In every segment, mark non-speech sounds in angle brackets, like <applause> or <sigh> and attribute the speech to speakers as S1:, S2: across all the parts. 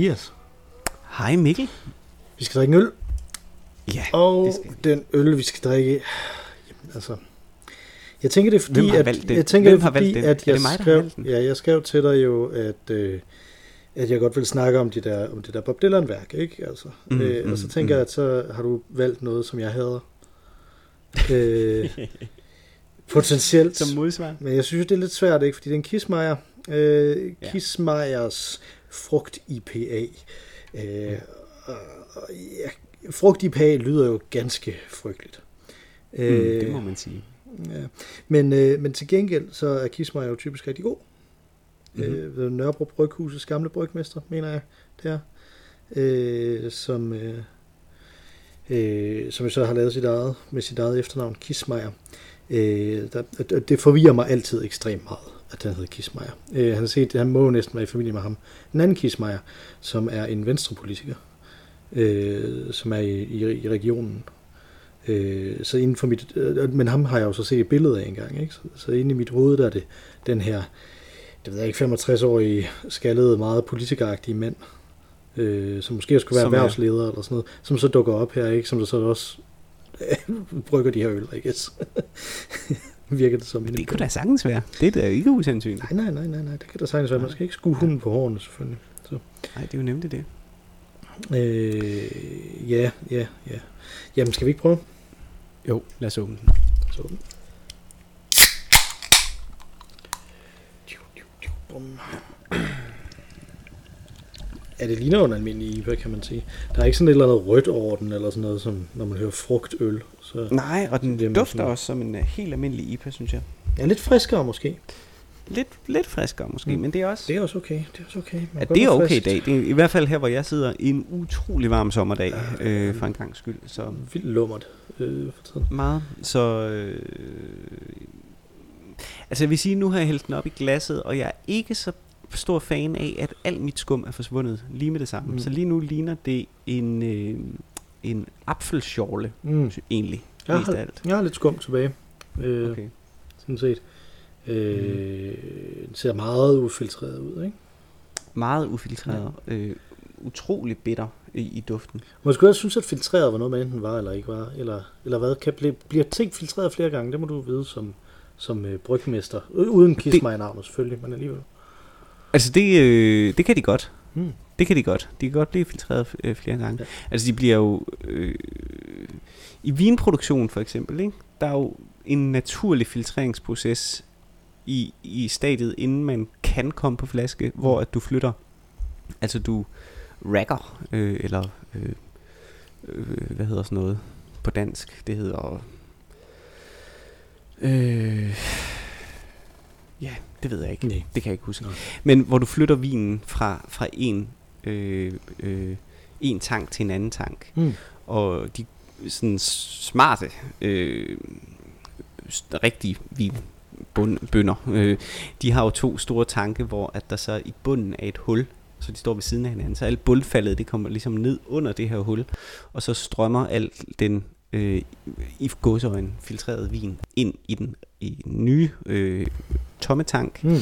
S1: Hej Mathias.
S2: Hej Mikkel.
S1: Vi skal drikke en øl.
S2: Ja,
S1: Og
S2: det skal vi.
S1: den øl, vi skal drikke... Jamen, altså... Jeg tænker det er fordi,
S2: Hvem har
S1: at,
S2: valgt den?
S1: jeg tænker
S2: Hvem
S1: det er
S2: har valgt
S1: fordi,
S2: den?
S1: at
S2: Er
S1: jeg
S2: det mig, der har
S1: skrev,
S2: valgt den?
S1: ja, jeg skrev til dig jo, at, øh, at jeg godt vil snakke om, de der, om det der Bob Dylan værk, ikke? Altså,
S2: Mm,
S1: mm, øh, og så
S2: mm,
S1: tænker
S2: mm.
S1: jeg, at så har du valgt noget, som jeg hader. øh, <laughs> potentielt.
S2: Som modsvar.
S1: Men jeg synes, det er lidt svært, ikke? Fordi det er en Kismayer. Øh,
S2: Ja.
S1: Kismeyers frugt IPA. Øh, og, og, ja, frugt IPA lyder jo ganske frygteligt.
S2: Mm,
S1: Øh,
S2: det må man sige.
S1: ja. men, øh, men til gengæld, så er Kismayer jo typisk rigtig god.
S2: Mhm.
S1: Mm-hmm. Øh, ved Nørrebro Bryghusets gamle brygmester, mener jeg, det er. Øh, som, øh, øh, som jo så har lavet sit eget, med sit eget efternavn, Kismayer. Øh, der, det forvirrer mig altid ekstremt meget, at han hedder Kismayer. Øh, han, set, han må næsten være i familie med ham. En anden Kismayer, som er en venstrepolitiker, øh, som er i, i, i regionen. Øh, så inden for mit, øh, men ham har jeg jo så set et billede af engang, ikke? Så, så inde i mit hoved, der er det den her, det ved jeg ikke, 65-årige, skaldede, meget politikeragtige mand, øh, som måske skulle være
S2: Som er-
S1: erhvervsleder eller sådan noget, som så dukker op her, ikke? Som der så også <laughs> brygger de her øl, I guess. Virker det som.
S2: Det kunne da sagtens være. Det er da ikke usandsynligt.
S1: Nej, nej, nej, nej, nej, det kan da sagtens være. Man skal ikke skue hunden på hårene, selvfølgelig.
S2: Nej, det er jo nemlig det.
S1: Øh, ja, ja, ja. Jamen, skal vi ikke prøve?
S2: Jo, lad os åbne den.
S1: Så. Bum. Ja, det ligner jo en almindelig IPA, kan man sige. Der er ikke sådan et eller andet rødt over den, eller sådan noget, som når man hører frugtøl. Så
S2: Nej, og den dufter
S1: sådan-
S2: også som en uh, helt almindelig IPA, synes jeg.
S1: ja, lidt friskere måske.
S2: Lidt, lidt friskere måske,
S1: Mm.
S2: men det er også...
S1: Det er også okay. Det er også okay. Man
S2: Ja, det er okay i dag. Det er i hvert fald her, hvor jeg sidder en utrolig varm sommerdag,
S1: Ja,
S2: øh, for en gang skyld. Så
S1: Vildt lummert øh, for tiden.
S2: meget. Så øh, altså jeg vil sige, nu har jeg hældt den op i glasset, og jeg er ikke så stor fan af, at alt mit skum er forsvundet lige med det samme.
S1: Mm.
S2: Mm. Så lige nu ligner det en, øh, en apfelschorle,
S1: Mm.
S2: egentlig,
S1: Jeg har,
S2: alt.
S1: jeg har lidt skum tilbage. Øh,
S2: Okay.
S1: Sådan set. Øh, Den ser meget ufiltreret ud, ikke?
S2: Meget ufiltreret. Øh, utrolig bitter i, i duften.
S1: Man skulle også synes, at filtreret var noget, man enten var eller ikke var. Eller, eller hvad? Kan, blive, bliver ting filtreret flere gange? Det må du vide som, som øh, brygmester. Uden kiss mig i navnet selvfølgelig, men alligevel.
S2: Altså det, øh, det kan de godt.
S1: Hmm.
S2: Det kan de godt. De kan godt blive filtreret øh, flere gange.
S1: Ja.
S2: Altså de bliver jo... Øh, I vinproduktion for eksempel, ikke? der er jo en naturlig filtreringsproces i, i stadiet, inden man kan komme på flaske, hvor at du flytter, altså du racker, øh, eller øh, øh, hvad hedder sådan noget på dansk? Det hedder... Øh, ja, det ved jeg ikke.
S1: Nej.
S2: Det kan jeg ikke huske.
S1: Nej.
S2: Men hvor du flytter vinen fra, fra en, øh, øh, en tank til en anden tank.
S1: Mm.
S2: Og de sådan smarte, øh, rigtige vinbønder, øh, de har jo to store tanke, hvor at der så i bunden er et hul, så de står ved siden af hinanden. Så alt bundfaldet, det kommer ligesom ned under det her hul, og så strømmer alt den øh, i gåseøjne filtrerede vin ind i den, i nye øh, tomme tank.
S1: Mm.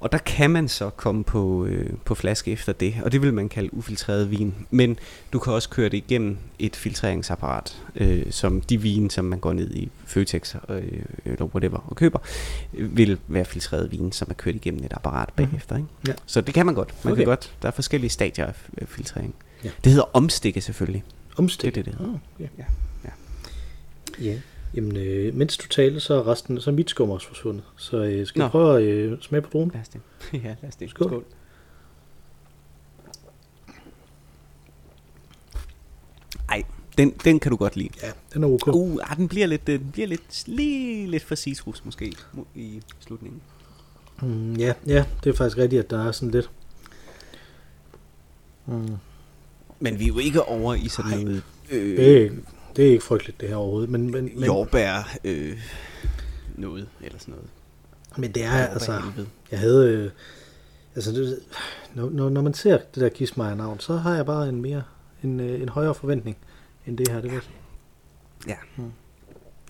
S2: Og der kan man så komme på, øh, på flaske efter det, og det vil man kalde ufiltreret vin. Men du kan også køre det igennem et filtreringsapparat, øh, som de vin, som man går ned i Føtex øh, eller whatever og køber, øh, vil være filtreret vin, som er kørt igennem et apparat
S1: Mhm.
S2: bagefter. Ikke?
S1: Ja.
S2: Så det kan man godt. Man
S1: Okay.
S2: kan godt. Der er forskellige stadier af filtrering.
S1: Ja.
S2: Det hedder omstikke selvfølgelig.
S1: Omstik.
S2: Det er det, det hedder.
S1: Oh, okay.
S2: Ja. Ja.
S1: ja. Jamen, øh, mens du taler, så er resten, så er mit skum også forsvundet. Så øh, skal
S2: Nå.
S1: jeg prøve at øh, smage på druen?
S2: Lad os det. <laughs> ja, lad os det.
S1: Skål.
S2: Skål. Ej, den, den kan du godt lide.
S1: Ja, den er ok.
S2: Uh, ah, den bliver lidt, øh, den bliver lidt, lige lidt for citrus måske i slutningen.
S1: Mm, ja, ja, det er faktisk rigtigt, at der er sådan lidt... Mm.
S2: Men vi er jo ikke over i sådan
S1: Nej.
S2: noget øh,
S1: ikke- det er ikke frygteligt, det her overhovedet. Men, men, men,
S2: jordbær øh, noget eller sådan noget.
S1: men det er
S2: Jordbær
S1: altså...
S2: helvede.
S1: Jeg havde... Øh, altså, det, når, når, når man ser det der Kismayer-navn, så har jeg bare en mere en, øh, en højere forventning end det her, det ved jeg.
S2: Ja.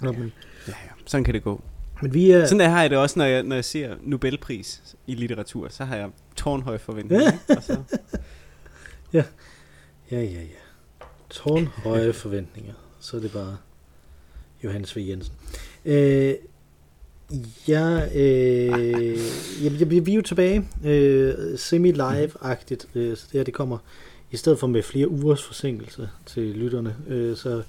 S1: Nå, men,
S2: Ja, ja. Sådan kan det gå.
S1: men vi er...
S2: Sådan der har jeg det også, når jeg, når jeg ser Nobelpris i litteratur. Så har jeg tårnhøje forventninger. ikke? Og så, <laughs>
S1: Ja, ja, ja. Tårnhøje forventninger. Så er det bare Johannes V. Jensen. Øh, ja, øh, jamen, ja, vi er jo tilbage øh, semi-live-agtigt, øh, så det her det kommer i stedet for med flere ugers forsinkelse til lytterne, øh, så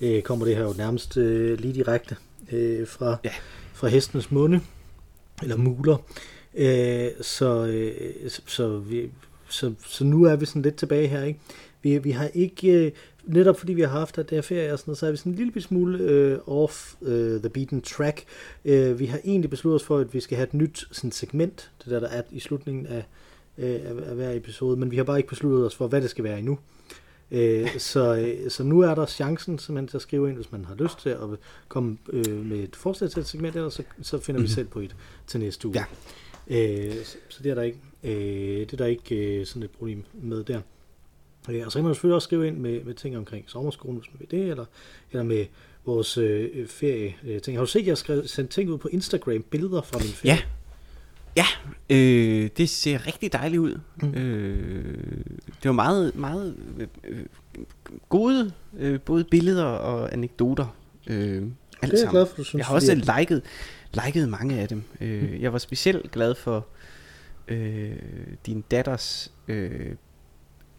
S1: øh, kommer det her jo nærmest øh, lige direkte øh, fra,
S2: Ja.
S1: fra hestenes munde, eller muler. Øh, så, øh, så, så, vi, så, så nu er vi sådan lidt tilbage her, ikke? Vi, vi har ikke, øh, netop fordi vi har haft at det er ferie og sådan noget, så er vi sådan en lille smule øh, off øh, the beaten track. Øh, vi har egentlig besluttet os for, at vi skal have et nyt sådan segment, det der, der er i slutningen af, øh, af, hver episode, men vi har bare ikke besluttet os for, hvad det skal være endnu. Øh, så, øh, så nu er der chancen simpelthen til at skrive ind, hvis man har lyst til at komme øh, med et forslag til et segment, ellers så, så finder vi
S2: Mhm.
S1: selv på et til næste uge.
S2: Ja.
S1: Øh, så, så det er der ikke, øh, det er der ikke øh, sådan et problem med der. Øh, og så kan man selvfølgelig også skrive ind med, med ting omkring sommerskolen, hvis man vil det, eller, eller med vores øh, ferie øh, ting. Har du set, at jeg har skrevet, sendt ting ud på Instagram, billeder fra min ferie?
S2: Ja. Ja, øh, det ser rigtig dejligt ud.
S1: Mm.
S2: Mm. Øh, det var meget, meget øh, gode, øh, både billeder og anekdoter. Øh, alt
S1: det er jeg glad for, du synes.
S2: Jeg har også
S1: fordi
S2: liket, liket mange af dem. Øh, jeg var specielt glad for øh, din datters øh,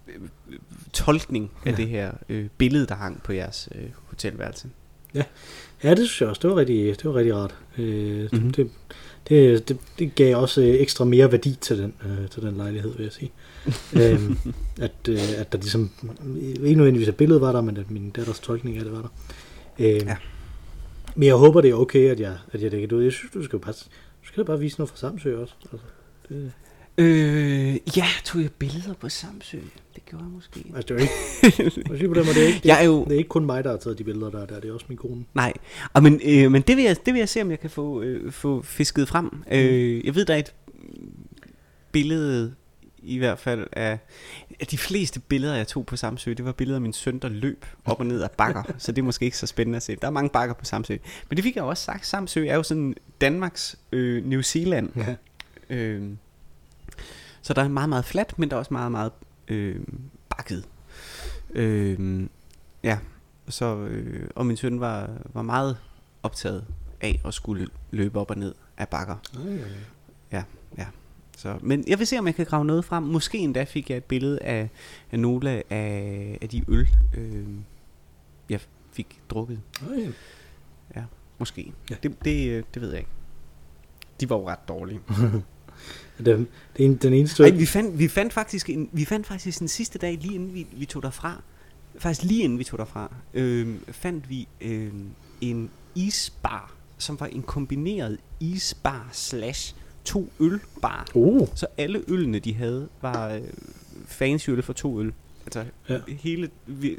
S2: øh, tolkning af
S1: Ja.
S2: det her øh, billede, der hang på jeres øh, hotelværelse.
S1: at- Ja, det synes jeg også. Det var rigtig, det var rigtig rart. Øh,
S2: Mhm.
S1: mm-hmm. det, det, det, det gav også øh, ekstra mere værdi til den, øh, til den lejlighed, vil jeg sige. <laughs> øhm, at, øh, at der ligesom, ikke nødvendigvis at billedet var der, men at min datters tolkning af det var der. Øhm,
S2: Ja.
S1: Men jeg håber, det er okay, at jeg, at jeg lægger det ud. Jeg synes, du skal bare, du skal bare vise noget fra Samsø også. Altså, det,
S2: Øh, ja, tog jeg billeder på Samsø? Det gjorde jeg måske.
S1: altså, det er ikke, <laughs> siger på den måde, det er ikke, det,
S2: Jeg er jo...
S1: det er ikke kun mig, der har taget de billeder, der er der. Det er også min kone.
S2: Nej, og men, øh, men det, vil jeg, det vil jeg se, om jeg kan få, øh, få fisket frem. Mm. Øh, jeg ved, der er et billede i hvert fald af, af de fleste billeder, jeg tog på Samsø, det var billeder af min søn, der løb op og ned ad bakker, så det er måske ikke så spændende at se. Der er mange bakker på Samsø. Men det fik jeg også sagt, Samsø er jo sådan Danmarks øh, New Zealand.
S1: Ja.
S2: Øh, så der er meget, meget fladt, men der er også meget, meget øh, bakket. Øh, ja, så, øh, og min søn var, var meget optaget af at skulle løbe op og ned af bakker.
S1: Ej, ej, ej.
S2: Så, men jeg vil se, om jeg kan grave noget frem. Måske endda fik jeg et billede af, af nogle af, af de øl, øh, jeg fik drukket.
S1: Ej.
S2: Måske.
S1: Ja.
S2: Det, det, øh, det ved jeg ikke. De var jo ret dårlige. <laughs>
S1: Det, det er en- den eneste...
S2: Ej, vi fandt, vi fandt faktisk en, vi fandt faktisk den sidste dag, lige inden vi, vi tog derfra, faktisk lige inden vi tog derfra, øh, fandt vi øh, en isbar, som var en kombineret isbar slash to ølbar.
S1: Oh,
S2: Så alle ølene, de havde, var øh, fancy øl for to øl. Altså
S1: Ja.
S2: hele,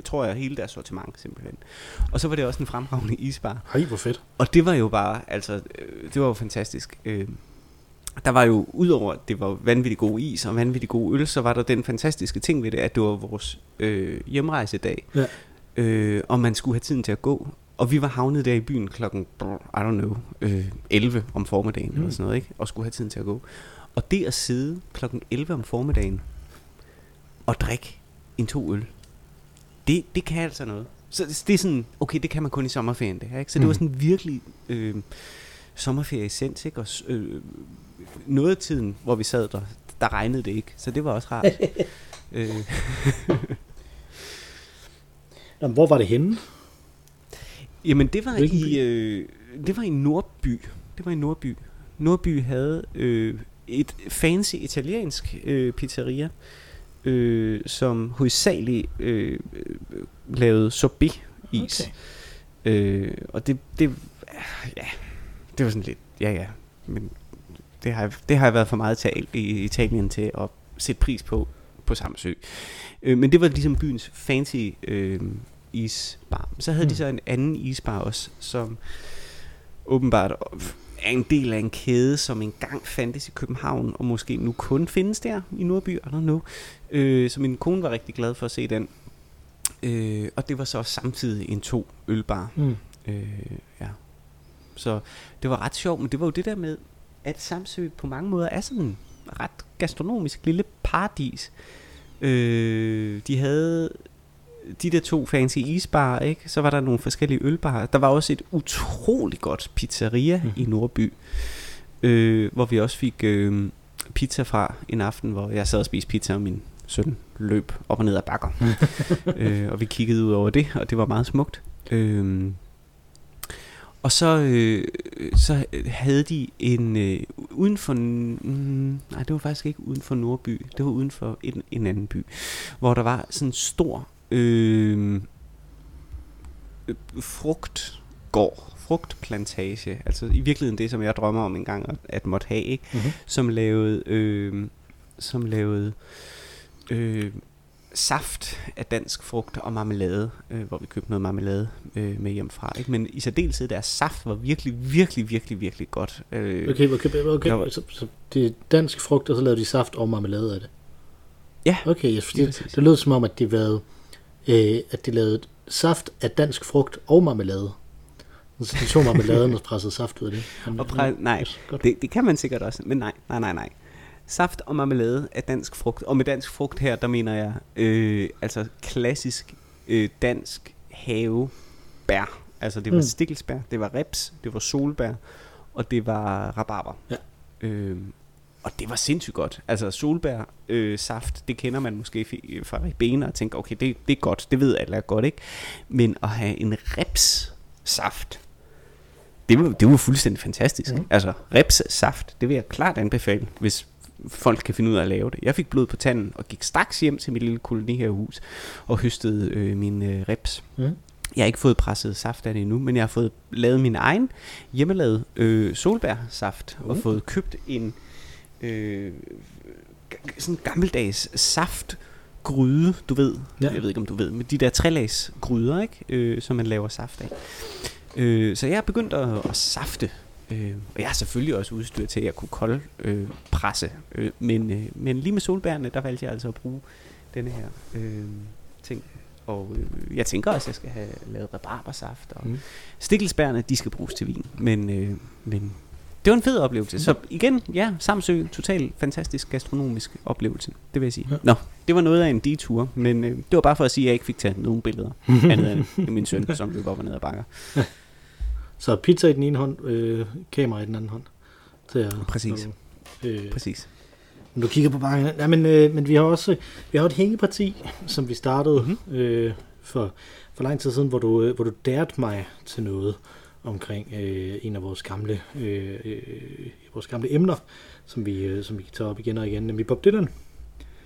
S2: tror jeg, hele deres sortiment simpelthen. Og så var det også en fremragende isbar.
S1: hej, hvor fedt.
S2: Og det var jo bare, altså, øh, det var jo fantastisk. Øh, der var jo, udover at det var vanvittig god is og vanvittig god øl, så var der den fantastiske ting ved det, at det var vores øh, hjemrejsedag.
S1: Ja.
S2: Øh, og man skulle have tiden til at gå. Og vi var havnet der i byen klokken, I don't know, øh, 11 om formiddagen mm.
S1: Mm.
S2: eller sådan noget, ikke? Og skulle have tiden til at gå. Og det at sidde klokken 11 om formiddagen og drikke en to øl, det, det kan altså noget. Så det, er sådan, okay, det kan man kun i sommerferien det her, ikke? Så det var
S1: Mm.
S2: sådan virkelig øh, sommerferie essens, ikke? Og øh, noget af tiden, hvor vi sad der, der regnede det ikke, så det var også rart. <laughs> øh, <laughs>
S1: Jamen, hvor var det henne?
S2: jamen det var
S1: Hvilken
S2: i øh, det var i Nordby. Det var i Nordby. Nordby havde øh, et fancy italiensk øh, pizzeria, øh, som hovedsageligt øh, lavede sorbet is.
S1: Okay.
S2: Øh, og det, det, ja, det var sådan lidt, ja ja, men det har, det har været for meget tal i Italien til at sætte pris på på Samsø. Øh, men det var ligesom byens fancy øh, isbar. Så havde mm. de
S1: Mm.
S2: så en anden isbar også, som åbenbart er en del af en kæde, som engang fandtes i København, og måske nu kun findes der i Nordby, I don't know. Øh, så min kone var rigtig glad for at se den. Øh, og det var så også samtidig en to ølbar.
S1: Mm.
S2: Øh, ja. Så det var ret sjovt, men det var jo det der med, at Samsø på mange måder er sådan en ret gastronomisk lille paradis. Øh, de havde de der to fancy isbarer, ikke? Så var der nogle forskellige ølbarer. Der var også et utroligt godt pizzeria mm. i Nordby, øh, hvor vi også fik øh, pizza fra en aften, hvor jeg sad og spiste pizza, og min søn løb op og ned ad bakker. <laughs> øh, og vi kiggede ud over det, og det var meget smukt. Øh, og så, øh, så havde de en øh, uden for mm, nej det var faktisk ikke uden for Nordby, det var uden for en, en anden by, hvor der var sådan en stor øh, frugtgård, frugtplantage, altså i virkeligheden det som jeg drømmer om engang at, at måtte have, ikke? Mm-hmm. Som lavede øh, som lavede øh, saft af dansk frugt og marmelade, øh, hvor vi købte noget marmelade øh, med hjem fra. Ikke? Men i særdeleshed deres saft var virkelig, virkelig, virkelig, virkelig godt.
S1: Øh, okay, okay, okay. Var, så, så det er dansk frugt, og så lavede de saft og marmelade af det?
S2: Ja.
S1: Okay, yes, det, det, det lød som om, at de, lavede, øh, at de lavede saft af dansk frugt og marmelade. Så de tog marmeladen og pressede saft ud af det.
S2: Og præ- nej, yes, det, det kan man sikkert også, men nej, nej, nej, nej saft og marmelade af dansk frugt. Og med dansk frugt her, der mener jeg øh, altså klassisk øh, dansk havebær. Altså det var mm. stikkelsbær, det var reps, det var solbær, og det var rabarber. Ja. Øh, og det var sindssygt godt. Altså solbær øh, saft, det kender man måske fra ribena og tænker, okay, det, det er godt, det ved alle er godt, ikke? Men at have en reps saft, det var, det var fuldstændig fantastisk. Mm. Altså reps saft, det vil jeg klart anbefale, hvis folk kan finde ud af at lave det. Jeg fik blod på tanden og gik straks hjem til mit lille kolonihavehus og høstede øh, mine øh, reps. Mm. Jeg har ikke fået presset saft af det endnu, men jeg har fået lavet min egen hjemmelavet øh, solbærsaft mm. og fået købt en øh, sådan gammeldags saft gryde, du ved, ja. jeg ved ikke om du ved, med de der trælags gryder, ikke? Øh, som man laver saft af. Øh, så jeg har begyndt at, at safte Øh, og jeg har selvfølgelig også udstyr til, at jeg kunne kolde øh, presse. Øh, men, øh, men lige med solbærne, der valgte jeg altså at bruge denne her øh, ting. Og øh, jeg tænker også, at jeg skal have lavet rabarbersaft. Og mm. stikkelsbærne, de skal bruges til vin. Men, øh, men det var en fed oplevelse. Så igen, ja, Samsø, total fantastisk gastronomisk oplevelse, det vil jeg sige. Ja. Nå, det var noget af en detur, men øh, det var bare for at sige, at jeg ikke fik taget nogen billeder <laughs> andet end min søn, som løb op og ned ad bakker.
S1: Så pizza i den ene hånd, øh, kamera i den anden hånd.
S2: Til at, Præcis. Øh, Præcis.
S1: Når du kigger på bakken. Ja, men, øh, men vi har også vi har et hængeparti, som vi startede mm-hmm. øh, for, for lang tid siden, hvor du, øh, hvor du dærte mig til noget omkring øh, en af vores gamle, øh, øh, vores gamle emner, som vi, øh, som vi tager op igen og igen, nemlig Bob Dylan.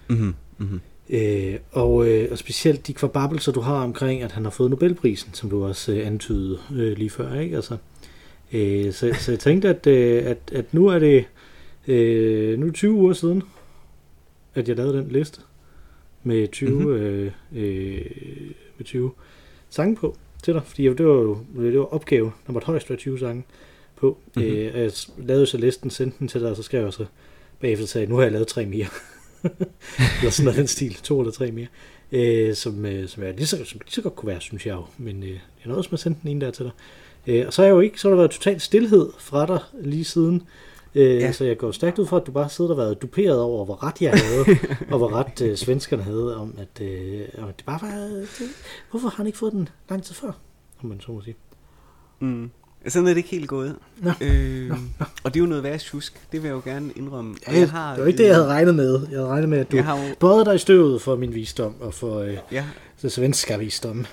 S1: Mm-hmm. Mm-hmm. Øh, og, øh, og specielt de kvababelser, du har omkring, at han har fået Nobelprisen, som du også øh, antydede øh, lige før. Ikke? Altså, øh, så, så jeg tænkte, at, øh, at, at nu er det øh, nu er 20 uger siden, at jeg lavede den liste med 20, mm-hmm. øh, øh, med 20 sange på til dig, fordi det var jo det var opgave, der var højst være 20 sange på. Mm-hmm. Øh, jeg lavede så listen, sendte den til dig, og så skrev jeg så bagefter, sagde, nu har jeg lavet tre mere. <laughs> eller sådan noget den stil, to eller tre mere, øh, som, øh, som, er lige så, som lige så godt kunne være, synes jeg jo. Men øh, jeg nåede også med at sende den ene der til dig. Øh, og så er jeg jo ikke, så har der været total stillhed fra dig lige siden. Øh, ja. Så jeg går stærkt ud fra, at du bare sidder og været duperet over, hvor ret jeg havde, <laughs> og hvor ret øh, svenskerne havde, om at, øh, om at det bare var... Det, hvorfor har han ikke fået den lang tid før, om man så må sige.
S2: Mm. Sådan er det ikke helt gået. Nå. Øh, nå, nå. Og det er jo noget værd husk. Det vil jeg jo gerne indrømme.
S1: Ja, jeg har, det var ikke det, jeg havde regnet med. Jeg havde regnet med, at du har både dig i støvet for min visdom og for øh, ja. så svenska visdom.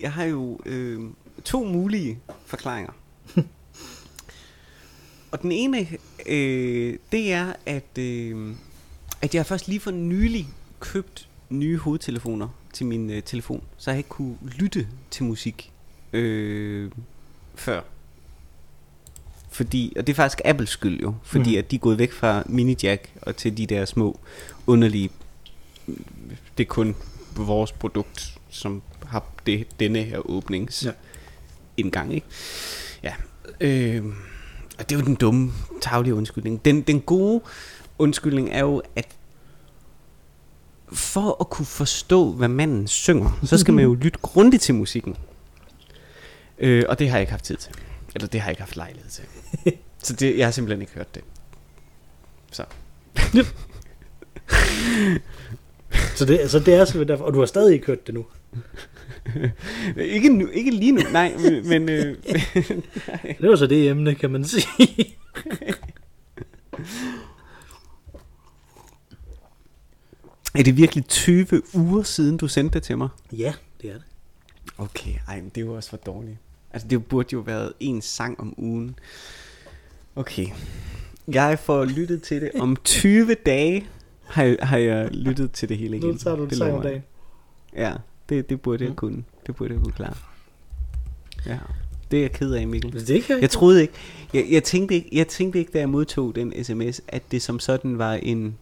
S2: Jeg har jo øh, to mulige forklaringer. <laughs> og den ene, øh, det er, at, øh, at jeg først lige for nylig købt nye hovedtelefoner til min øh, telefon, så jeg ikke kunne lytte til musik. Øh, før. Fordi, og det er faktisk Apples skyld jo, fordi mm. at de er gået væk fra mini jack og til de der små underlige, det er kun vores produkt, som har det, denne her åbnings ja. indgang, ikke? Ja. Øh, og det er jo den dumme, taglige undskyldning. Den, den gode undskyldning er jo, at for at kunne forstå, hvad manden synger, så skal man jo <laughs> lytte grundigt til musikken. Øh, og det har jeg ikke haft tid til. Eller det har jeg ikke haft lejlighed til. <laughs> så det, jeg har simpelthen ikke hørt det. Så.
S1: Så det, så det er simpelthen derfor, og du har stadig ikke hørt det nu.
S2: ikke, nu, ikke lige nu, nej, men... øh, <laughs>
S1: Det var så det emne, kan man sige. <laughs>
S2: er det virkelig 20 uger siden, du sendte det til mig?
S1: ja, det er det.
S2: Okay, ej, men det jo også for dårligt. Altså, det burde jo været en sang om ugen. Okay. Jeg får lyttet til det om 20 dage. Har jeg, har jeg lyttet til det hele igen.
S1: Nu tager du det sang om dagen.
S2: Ja, det, det burde jeg
S1: Mm.
S2: kunne. Det burde jeg kunne klare. Ja, det er jeg ked af, Mikkel.
S1: Det kan jeg
S2: Jeg troede ikke, jeg, jeg, tænkte ikke, jeg tænkte ikke, da jeg modtog den sms, at det som sådan var en,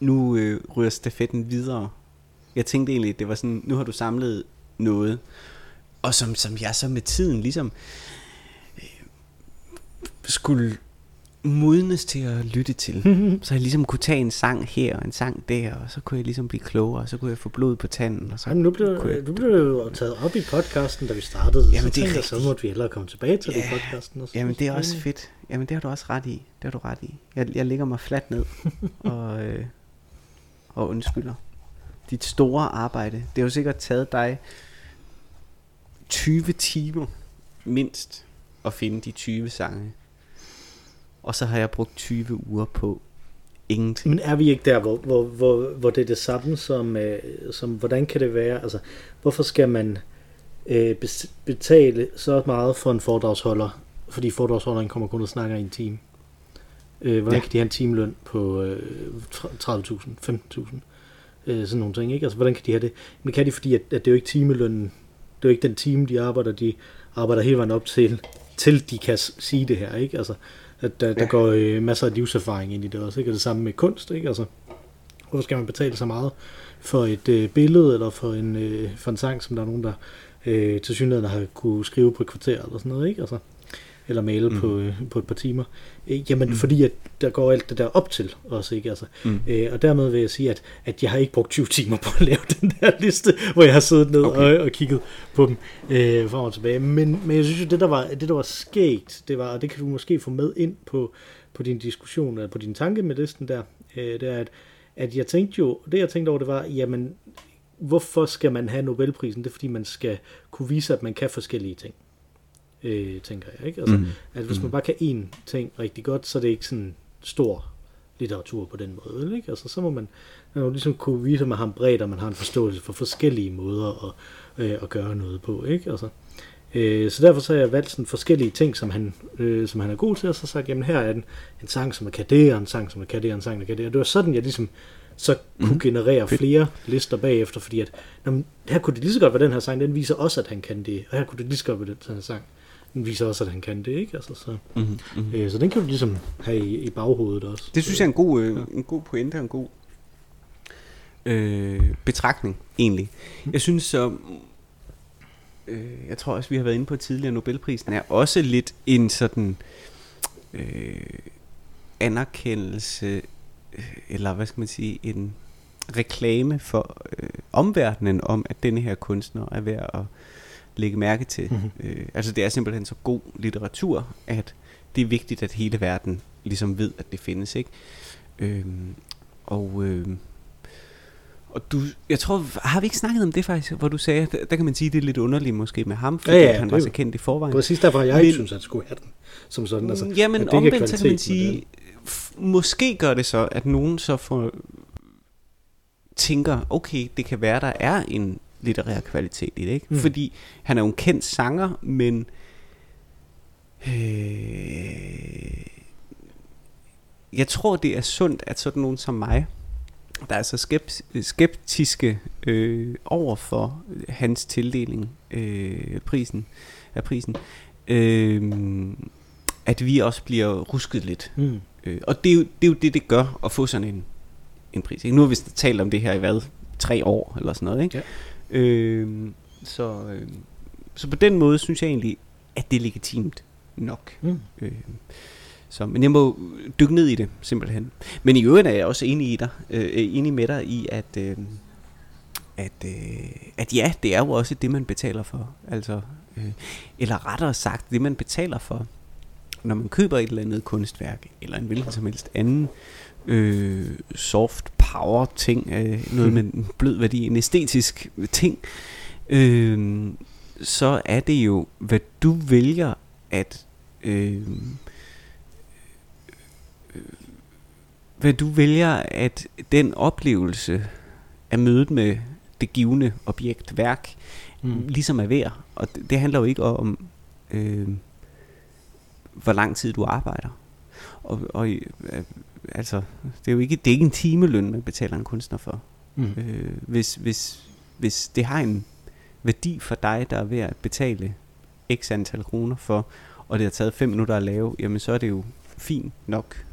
S2: nu øh, ryger stafetten videre. Jeg tænkte egentlig, at det var sådan, nu har du samlet noget, og som, som jeg så med tiden ligesom øh, skulle modnes til at lytte til. <laughs> Så jeg ligesom kunne tage en sang her og en sang der, og så kunne jeg ligesom blive klogere, og så kunne jeg få blod på tanden. Og så
S1: Jamen, nu blev,
S2: jeg,
S1: du blev jo taget op i podcasten, da vi startede.
S2: Jamen,
S1: så
S2: det er
S1: jeg, så måtte vi hellere komme tilbage til det
S2: Ja,
S1: i podcasten. Og så-
S2: Jamen det er også fedt. Jamen det har du også ret i. Det har du ret i. Jeg, jeg ligger mig fladt ned <laughs> og, øh, og undskylder. Dit store arbejde. Det har jo sikkert taget dig 20 timer mindst at finde de 20 sange. Og så har jeg brugt 20 uger på ingenting.
S1: Men er vi ikke der, hvor, hvor, hvor, hvor det er det samme som, øh, som, hvordan kan det være, altså, hvorfor skal man øh, betale så meget for en foredragsholder, fordi foredragsholderen kommer kun og snakker i en time? Øh, hvordan
S2: Ja.
S1: ja. kan de have en timeløn på øh, 30.000, 15.000? Øh, sådan nogle ting, ikke? Altså, hvordan kan de have det? Men det kan de, fordi at, at det er jo ikke timelønnen, det er jo ikke den time, de arbejder, de arbejder hele vejen op til, til de kan sige det her, ikke? Altså, at der, der
S2: Ja.
S1: går øh, masser af livserfaring ind i det også, ikke? Og det samme med kunst, ikke? Altså, hvorfor skal man betale så meget for et øh, billede, eller for en, øh, for en sang, som der er nogen, der øh, til synligheden har kunne skrive på et kvarter, eller sådan noget, ikke? Altså, eller male
S2: Mm.
S1: på, øh, på et par timer. Øh, jamen,
S2: Mm.
S1: fordi at der går alt det der op til også, ikke? Altså,
S2: Mm.
S1: øh, og dermed vil jeg sige, at, at jeg har ikke brugt 20 timer på at <laughs> lave den der liste, hvor jeg har siddet ned
S2: Okay.
S1: okay. og, og kigget på dem øh, frem og tilbage. Men, men jeg synes jo, det der var, det der var skægt, det var, og det kan du måske få med ind på, på din diskussion, eller på din tanke med listen der, øh, det er, at, at jeg tænkte jo, det jeg tænkte over, det var, jamen, hvorfor skal man have Nobelprisen? Det er, fordi man skal kunne vise, at man kan forskellige ting. Øh, tænker jeg, ikke? Altså,
S2: Mm.
S1: at hvis man bare kan én ting rigtig godt, så er det ikke sådan stor litteratur på den måde, vel, ikke? Altså, så må man, man må ligesom kunne vise, at man har en bredde, og man har en forståelse for forskellige måder at, øh, at gøre noget på, ikke? Altså, øh, så derfor så har jeg valgt sådan forskellige ting, som han, øh, som han er god til, og så sagt, jamen her er en, en sang, som er kan det, og en sang, som er kan det, og en sang, der kan det. Og det var sådan, jeg ligesom så kunne
S2: Mhm.
S1: mm. generere
S2: Fedt.
S1: flere lister bagefter, fordi at, jamen, her kunne det lige så godt være den her sang, den viser også, at han kan det, og her kunne det lige så godt være den her sang, den viser også, at han kan det, ikke? Altså, så,
S2: Mm. Mm.
S1: øh, så den kan du ligesom have i, i baghovedet også.
S2: Det synes jeg er en god, øh, en god pointe og en god øh, betragtning, egentlig. Jeg synes så, øh, jeg tror også, vi har været inde på tidligere, Nobelprisen er også lidt en sådan øh, anerkendelse, øh, eller hvad skal man sige, en reklame for øh, omverdenen om, at denne her kunstner er værd at lægge mærke til.
S1: Mhm.
S2: Øh, altså det er simpelthen så god litteratur, at det er vigtigt, at hele verden ligesom ved, at det findes, ikke? Øhm, og, øhm, og du, jeg tror, har vi ikke snakket om det faktisk, hvor du sagde, der, der kan man sige, det er lidt underligt måske med ham, fordi
S1: Ja,
S2: ja,
S1: ja,
S2: ja, han
S1: det
S2: var
S1: er
S2: så kendt i forvejen.
S1: Præcis derfor jeg ikke
S2: Men-
S1: synes, at han skulle have den. Som sådan, altså, det ikke er
S2: omvendt, så kan man sige, f- måske gør det så, at nogen så får tænker, okay, det kan være, der er en litterær kvalitet i det, ikke? Mm. Fordi han er jo en kendt sanger, men øh, jeg tror, det er sundt, at sådan nogen som mig, der er så skept, skeptiske øh, over for hans tildeling øh, prisen, af prisen, øh, at vi også bliver rusket lidt.
S1: Mm.
S2: Øh, og det er, jo, det er jo det, det gør at få sådan en, en pris. Ikke? Nu har vi talt om det her i hvad? Tre år eller sådan noget, ikke? Ja. Øh, så, øh, så på den måde synes jeg egentlig, at det er legitimt nok.
S1: Mm.
S2: Øh, så, men jeg må dykke ned i det, simpelthen. Men i øvrigt er jeg også enig, i dig, øh, enig med dig i, at, øh, at, øh, at ja, det er jo også det, man betaler for. Altså, øh, eller rettere sagt, det man betaler for, når man køber et eller andet kunstværk, eller en hvilken som helst anden øh, soft power ting, øh, noget med en blød værdi, en æstetisk ting, øh, så er det jo, hvad du vælger at øh, hvad du vælger at den oplevelse af mødet med det givende objekt, værk, mm. ligesom er værd. Og det, det handler jo ikke om, øh, hvor lang tid du arbejder. Og, og øh, altså, det er jo ikke, det er ikke en timeløn, man betaler en kunstner for. Mm. Øh, hvis, hvis, hvis det har en værdi for dig, der er ved at betale x antal kroner for, og det har taget 5 minutter at lave, jamen så er det jo fint nok,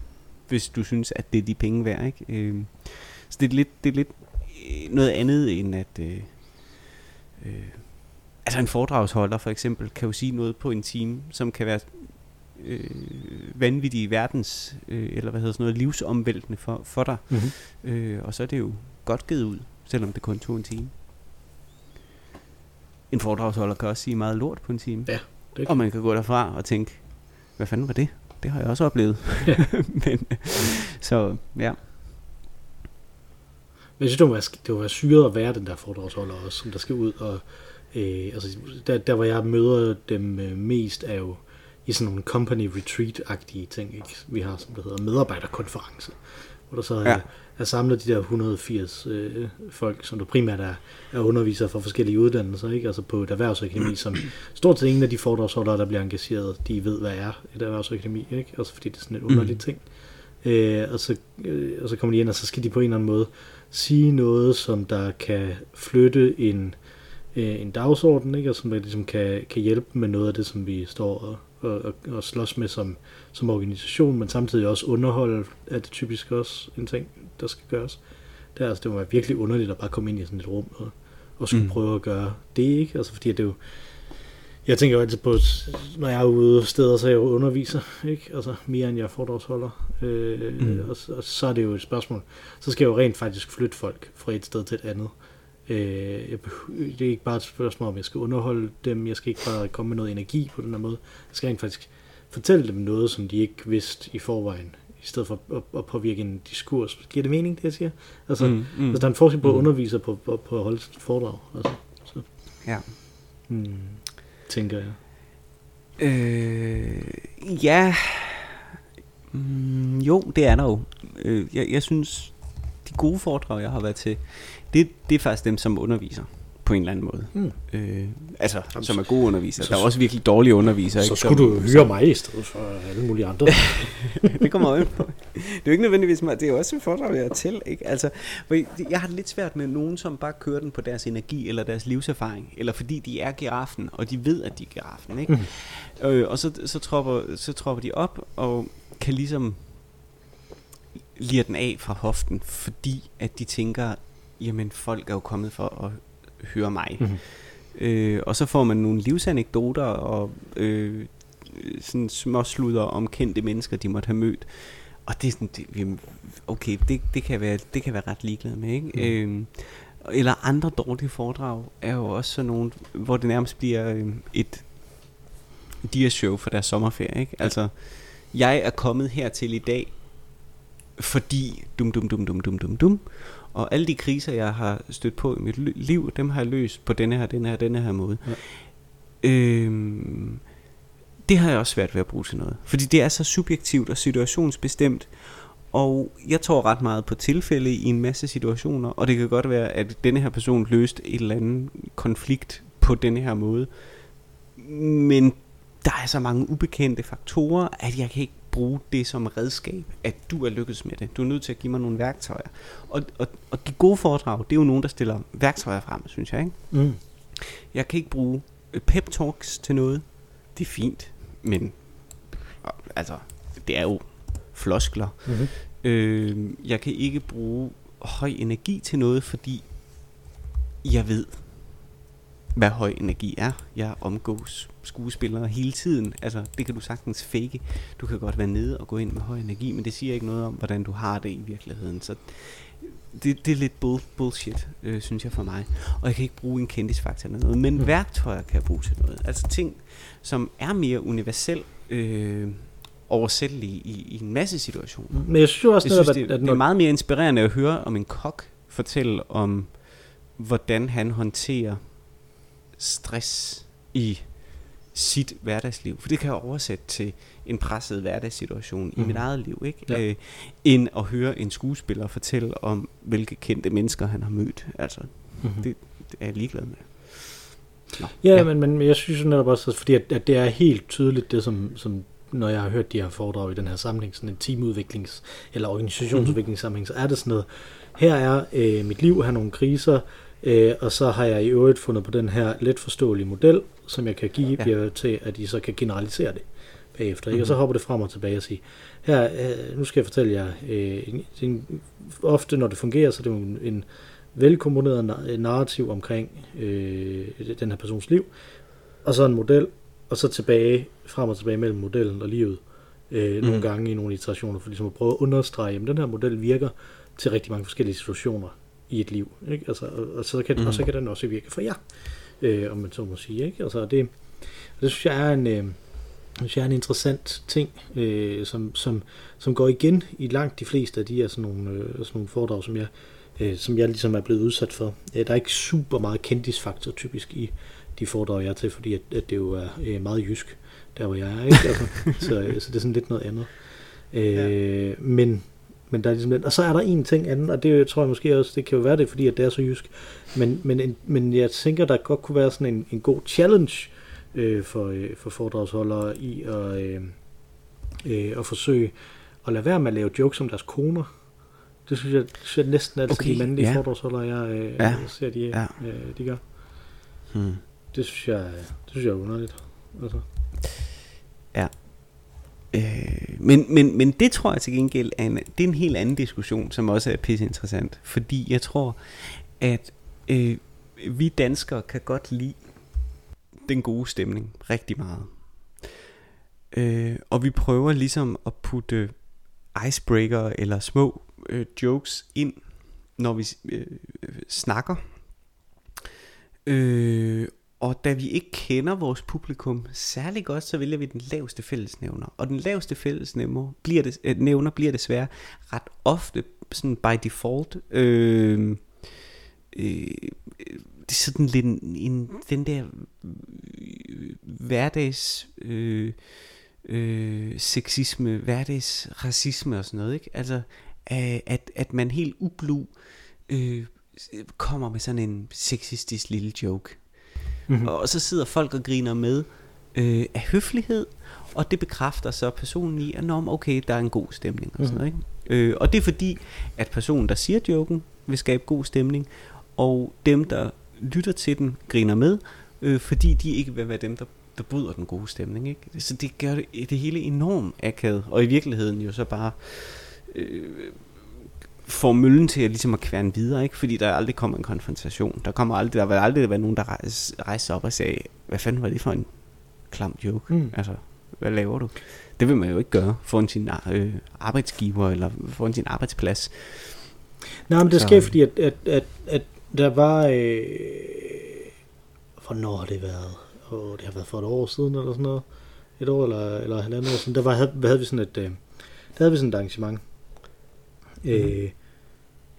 S2: hvis du synes, at det er de penge værd. Ikke? Øh, så det er lidt, det er lidt øh, noget andet end at... Øh, øh, altså en foredragsholder for eksempel kan jo sige noget på en time, som kan være øh, vanvittig verdens, øh, eller hvad hedder sådan noget, livsomvæltende for, for dig. Mm-hmm. Øh, og så er det jo godt givet ud, selvom det kun tog en time. En foredragsholder kan også sige meget lort på en time.
S1: Ja,
S2: det kan. Og man kan gå derfra og tænke, hvad fanden var det? Det har jeg også oplevet. Ja. <laughs> Men, så ja.
S1: Men jeg synes, det være syret at være den der foredragsholder også, som der skal ud. Og, øh, altså, der, der, hvor jeg møder dem øh, mest, er jo i sådan nogle company retreat-agtige ting. Ikke? Vi har, som det hedder, medarbejderkonference, hvor der så er, ja. er samlet de der 180 øh, folk, som der primært er, er undervisere for forskellige uddannelser, ikke? altså på et erhvervsakademi, som stort set ingen af de foredragsholdere, der bliver engageret, de ved, hvad er et erhvervsakademi, ikke? altså fordi det er sådan et underligt mm. ting. Øh, og, så, øh, og så kommer de ind, og så skal de på en eller anden måde sige noget, som der kan flytte en, øh, en dagsorden, ikke? og som der ligesom kan, kan hjælpe med noget af det, som vi står og, og, og slås med som, som organisation, men samtidig også underholde, er det typisk også en ting, der skal gøres. Det, er, altså, det må være virkelig underligt at bare komme ind i sådan et rum og, og skulle mm. prøve at gøre det, ikke? Altså fordi det er jo, jeg tænker jo altid på, når jeg er ude steder, så er jeg jo underviser, ikke? Altså mere end jeg er foredragsholder. Øh, mm. og, og, så er det jo et spørgsmål. Så skal jeg jo rent faktisk flytte folk fra et sted til et andet. Øh, jeg det er ikke bare et spørgsmål, om jeg skal underholde dem. Jeg skal ikke bare komme med noget energi på den her måde. Jeg skal rent faktisk fortælle dem noget, som de ikke vidste i forvejen, i stedet for at, at påvirke en diskurs. Giver det mening, det jeg siger? Altså, mm, mm, altså der er en forskel på at mm. undervise på, på, på at holde et foredrag. Altså, så.
S2: Ja.
S1: Hmm, tænker jeg.
S2: Øh, ja. Mm, jo, det er der jo. Øh, jeg, jeg synes, de gode foredrag, jeg har været til, det, det er faktisk dem, som underviser på en eller anden måde. Mm. Øh, altså, Jamen, som er gode undervisere. Så, der er også virkelig dårlige undervisere.
S1: Så ikke, skulle du hyre mig i stedet for alle mulige andre. <laughs>
S2: det kommer på. Det er jo ikke nødvendigvis mig. Det er også et foredrag, jeg er til. Ikke? Altså, jeg har det lidt svært med nogen, som bare kører den på deres energi eller deres livserfaring. Eller fordi de er giraffen, og de ved, at de er giraffen. Ikke? Mm. Øh, og så, så, tropper, så tropper de op og kan ligesom lire den af fra hoften, fordi at de tænker, jamen folk er jo kommet for at høre mig. Mm-hmm. Øh, og så får man nogle livsanekdoter og øh, sådan små slutter om kendte mennesker, de måtte have mødt. Og det er sådan, det, okay, det, det, kan være, det kan være ret ligeglad med, ikke? Mm. Øh, eller andre dårlige foredrag er jo også sådan nogle, hvor det nærmest bliver øh, et dia-show for deres sommerferie, ikke? Altså, jeg er kommet hertil i dag, fordi dum dum dum dum dum dum dum, og alle de kriser, jeg har stødt på i mit liv, dem har jeg løst på denne her, denne her, denne her måde. Ja. Øhm, det har jeg også svært ved at bruge til noget. Fordi det er så subjektivt og situationsbestemt. Og jeg tror ret meget på tilfælde i en masse situationer. Og det kan godt være, at denne her person løste et eller andet konflikt på denne her måde. Men der er så mange ubekendte faktorer, at jeg kan ikke bruge det som redskab, at du er lykkedes med det. Du er nødt til at give mig nogle værktøjer. Og, og, og de gode foredrag, det er jo nogen, der stiller værktøjer frem, synes jeg. Ikke? Mm. Jeg kan ikke bruge øh, pep talks til noget. Det er fint, men altså, det er jo floskler. Mm-hmm. Øh, jeg kan ikke bruge høj energi til noget, fordi jeg ved, hvad høj energi er. Jeg omgås skuespillere hele tiden. Altså, det kan du sagtens fake. Du kan godt være nede og gå ind med høj energi, men det siger ikke noget om, hvordan du har det i virkeligheden. Så det, det er lidt bull, bullshit, øh, synes jeg for mig. Og jeg kan ikke bruge en kendisfaktor eller noget, men mm. værktøjer kan jeg bruge til noget. Altså ting, som er mere universel, øh, oversættelige i, i en masse situationer.
S1: Men jeg synes jo også,
S2: Jeg synes, det,
S1: at, at
S2: det er meget mere inspirerende at høre om en kok fortælle om, hvordan han håndterer stress i sit hverdagsliv. For det kan jeg oversætte til en presset hverdagssituation mm. i
S1: Mhm.
S2: mit eget liv, ikke?
S1: Ja.
S2: Øh, end at høre en skuespiller fortælle om, hvilke kendte mennesker han har mødt. Altså,
S1: Mhm.
S2: det, det er jeg ligeglad med. Nå,
S1: Ja, ja. Men, men jeg synes netop også, fordi at, at det er helt tydeligt det, som, som når jeg har hørt de her foredrag i den her sammenhæng, sådan en teamudviklings- eller organisationsudviklingssammenhæng, så er det sådan noget, her er øh, mit liv, her er nogle kriser, øh, og så har jeg i øvrigt fundet på den her let forståelige model, som jeg kan give
S2: Ja.
S1: ja. til, at I så kan generalisere det bagefter. Ikke? Og så
S2: Mhm.
S1: hopper det frem og tilbage og sige, her, øh, nu skal jeg fortælle jer, øh, en, en, ofte når det fungerer, så er det jo en, en velkomponeret na- narrativ omkring øh, den her persons liv, og så en model, og så tilbage, frem og tilbage mellem modellen og livet, øh, mm. nogle
S2: Mhm.
S1: gange i nogle iterationer, for ligesom at prøve at understrege, at den her model virker til rigtig mange forskellige situationer i et liv, ikke? Altså, og, og, så kan, mm. Og så kan den også virke for jer, øh, om man så må sige, ikke? Altså, det, det synes jeg er en, øh, synes jeg er en interessant ting, øh, som, som, som går igen i langt de fleste af de her sådan nogle, øh, sådan nogle foredrag, som jeg, øh, som jeg ligesom er blevet udsat for. Øh, der er ikke super meget kendisfaktor typisk i de foredrag, jeg er til, fordi at, at det jo er øh, meget jysk, der hvor jeg er. Ikke? Altså, <laughs> så, øh, så det er sådan lidt noget andet. Øh, ja. men, men der er ligesom lidt, og så er der en ting anden, og det tror jeg måske også, det kan jo være det, fordi at det er så jysk, men, men, en, men jeg tænker, der godt kunne være sådan en, en god challenge øh, for, øh, for foredragsholdere i at, øh, øh, at forsøge at lade være med at lave jokes om deres koner. Det synes jeg, synes jeg næsten altid,
S2: Okay,
S1: de mandlige
S2: ja.
S1: ja. foredragsholdere, jeg øh,
S2: Ja.
S1: ja. ser, de,
S2: Ja.
S1: ja. øh, de gør.
S2: Hmm.
S1: Det synes jeg, det synes jeg er underligt. Altså.
S2: Øh, men, men, men det tror jeg til gengæld er en, det er en helt anden diskussion, som også er pisse interessant. Fordi jeg tror, at øh, vi danskere kan godt lide den gode stemning rigtig meget. Øh, og vi prøver ligesom at putte icebreaker eller små øh, jokes ind, når vi øh, øh snakker. Øh, og da vi ikke kender vores publikum særlig godt, så vælger vi den laveste fællesnævner. Og den laveste fællesnævner bliver, det, øh, nævner bliver desværre ret ofte sådan by default øhm, øh, øh, det er sådan lidt en, en, den der øh, hverdags øh, øh, sexisme, hverdags racisme og sådan noget, ikke? Altså, øh, at, at man helt ublu øh, kommer med sådan en sexistisk lille joke.
S1: Mm-hmm.
S2: Og så sidder folk og griner med øh, af høflighed, og det bekræfter så personen i, at Nå, okay, der er en god stemning og sådan noget. Ikke? Øh, og det er fordi, at personen, der siger joken, vil skabe god stemning, og dem, der lytter til den, griner med, øh, fordi de ikke vil være dem, der, der bryder den gode stemning. Ikke? Så det gør det, det hele enormt akavet, og i virkeligheden jo så bare øh, får møllen til at, ligesom at kværne videre, ikke? fordi der aldrig kommer en konfrontation. Der kommer aldrig, der vil aldrig være nogen, der rejser, op og sagde, hvad fanden var det for en klam joke?
S1: Mm.
S2: Altså, hvad laver du? Det vil man jo ikke gøre foran sin øh, arbejdsgiver eller foran sin arbejdsplads.
S1: Nej, men det sker, fordi at, at, at, at der var... Øh, hvornår har det været? Oh, det har været for et år siden, eller sådan noget. Et år eller, eller halvandet år siden. Der var, havde, havde vi sådan et, øh, der havde vi sådan et arrangement. Mm. Øh,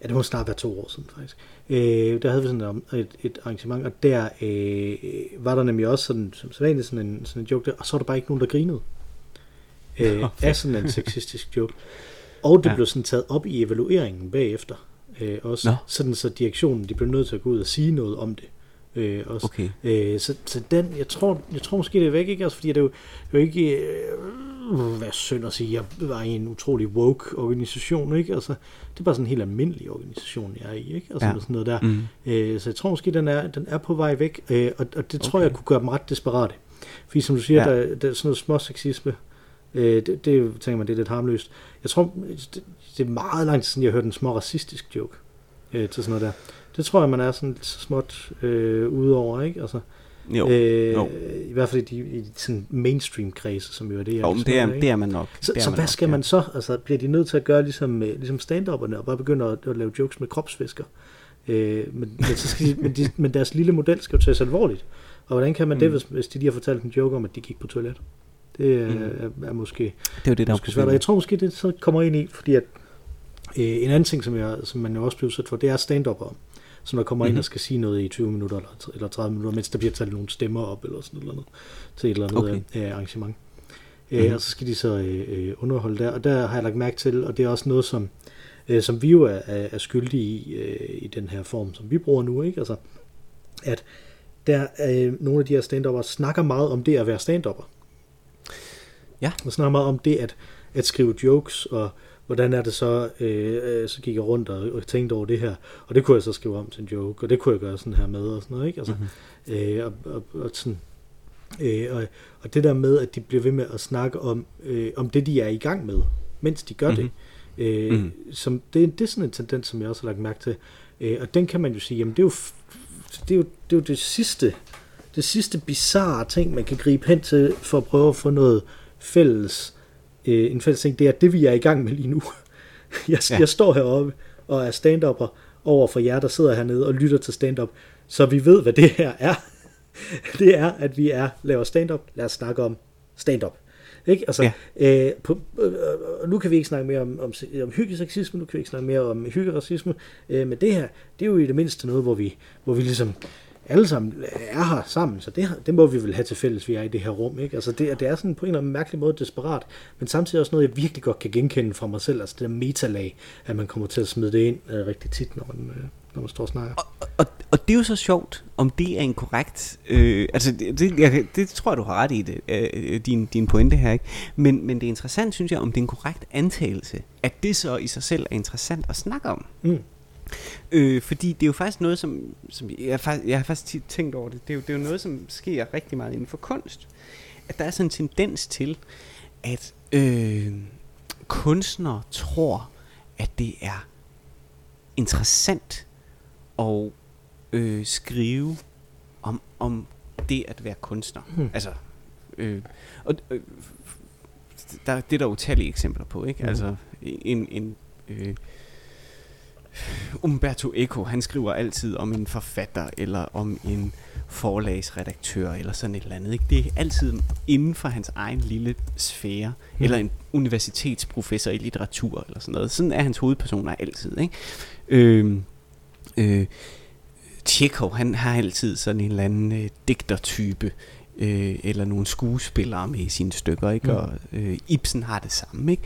S1: ja, det må snart være to år siden, faktisk. Øh, der havde vi sådan et, et, arrangement, og der øh, var der nemlig også sådan, som sædvanligt sådan en, sådan en joke der, og så var der bare ikke nogen, der grinede. Øh,
S2: Nå,
S1: af sådan en sexistisk joke. Og det ja. blev sådan taget op i evalueringen bagefter. Øh, også
S2: Nå.
S1: sådan så direktionen de blev nødt til at gå ud og sige noget om det. Øh, også.
S2: Okay.
S1: Øh, så, så den, jeg tror, jeg tror måske det er væk, ikke? Altså, fordi det er jo, det er jo ikke, øh, hvad synd at sige, jeg var i en utrolig woke organisation, ikke? Altså, det er bare sådan en helt almindelig organisation, jeg er i, ikke? Altså
S2: Ja.
S1: sådan noget der.
S2: Mm.
S1: Øh, så jeg tror måske, den er, den er på vej væk, øh, og, og det tror
S2: Okay.
S1: jeg kunne gøre dem ret desperate. Fordi som du siger,
S2: Ja.
S1: der, der er sådan noget små sexisme, øh, det, det, er tænker man, det er lidt harmløst. Jeg tror, det, det er meget lang tid siden, jeg har hørt en små racistisk joke øh, til sådan noget der. Det tror jeg, man er sådan lidt småt øh, ude over, ikke? Altså,
S2: Jo,
S1: øh,
S2: jo.
S1: I hvert fald i de, i de sådan mainstream-kredse, som jo er det, jeg
S2: jo men det er, det er man nok.
S1: så, så hvad
S2: nok,
S1: skal
S2: ja.
S1: man så? Altså, bliver de nødt til at gøre ligesom, øh, ligesom stand-upperne og bare begynde at, at lave jokes med kropsfisker? Øh, men, men, så skal de, men, de, men deres lille model skal jo tages alvorligt. Og hvordan kan man mm. det, hvis, hvis de lige har fortalt en joke om, at de gik på toilet? Det er, mm. er, er måske,
S2: det er jo det, der
S1: måske svært. Jeg tror måske, det så kommer ind i, fordi at øh, en anden ting, som, jeg, som man jo også bliver udsat for, det er stand up som der kommer mm-hmm. ind mhm. og skal sige noget i 20 minutter eller, eller 30 minutter, mens der bliver taget nogle stemmer op eller sådan noget til et eller andet okay. øh, arrangement. Mm-hmm. Øh, og så skal de så øh, underholde der, og der har jeg lagt mærke til, og det er også noget, som, øh, som vi jo er, er, skyldige i, øh, i den her form, som vi bruger nu, ikke? Altså, at der øh, nogle af de her stand snakker meget om det at være stand -upper.
S2: Ja.
S1: Og snakker meget om det at, at skrive jokes, og hvordan er det så, øh, øh, så gik jeg rundt og, og tænkte over det her, og det kunne jeg så skrive om til en joke, og det kunne jeg gøre sådan her med, og sådan noget, ikke? Altså, mm-hmm. øh, og, og, og sådan, øh, og, og det der med, at de bliver ved med at snakke om, øh, om det, de er i gang med, mens de gør mm-hmm. det, øh, mm-hmm. som, det, det er sådan en tendens, som jeg også har lagt mærke til, øh, og den kan man jo sige, jamen det er jo det, er jo, det, er jo det sidste, det sidste bizarre ting, man kan gribe hen til, for at prøve at få noget fælles, øh, en fælles ting, det er det, vi er i gang med lige nu. <laughs> jeg, ja. jeg står heroppe og er stand-upper over for jer, der sidder hernede og lytter til stand-up, så vi ved, hvad det her er. <laughs> det er, at vi er laver stand-up. Lad os snakke om stand-up. Ikke? Altså, ja. øh, på, øh, nu kan vi ikke snakke mere om, om, om hyggesexisme, nu kan vi ikke snakke mere om hyggeracisme, øh, men det her, det er jo i det mindste noget, hvor vi, hvor vi ligesom alle sammen er her sammen, så det, det må vi vel have til fælles, vi er i det her rum. Ikke? Altså det, det er sådan på en eller anden mærkelig måde desperat, men samtidig også noget, jeg virkelig godt kan genkende fra mig selv, altså det der metalag, at man kommer til at smide det ind øh, rigtig tit, når man, øh, når man står og snakker.
S2: Og, og, og det er jo så sjovt, om det er en korrekt... Øh, altså, det, det, jeg, det tror jeg, du har ret i det, øh, din, din pointe her, ikke? Men, men det er interessant, synes jeg, om det er en korrekt antagelse, at det så i sig selv er interessant at snakke om. Mm. Øh, fordi det er jo faktisk noget, som, som jeg, jeg har faktisk tit tænkt over det, det er, jo, det er jo noget, som sker rigtig meget inden for kunst. At der er sådan en tendens til, at øh, kunstnere tror, at det er interessant at øh, skrive om, om det at være kunstner. Hmm. Altså, øh, og, øh, der, det er der utallige eksempler på, ikke? Hmm. Altså, en, en øh, Umberto Eco, han skriver altid om en forfatter, eller om en forlagsredaktør, eller sådan et eller andet. Ikke? Det er altid inden for hans egen lille sfære, mm. eller en universitetsprofessor i litteratur, eller sådan noget. Sådan er hans hovedpersoner altid. Ikke? Øh, øh, Tjekov, han har altid sådan en eller anden øh, digtertype, øh, eller nogle skuespillere med i sine stykker, ikke? Mm. og øh, Ibsen har det samme. Ikke?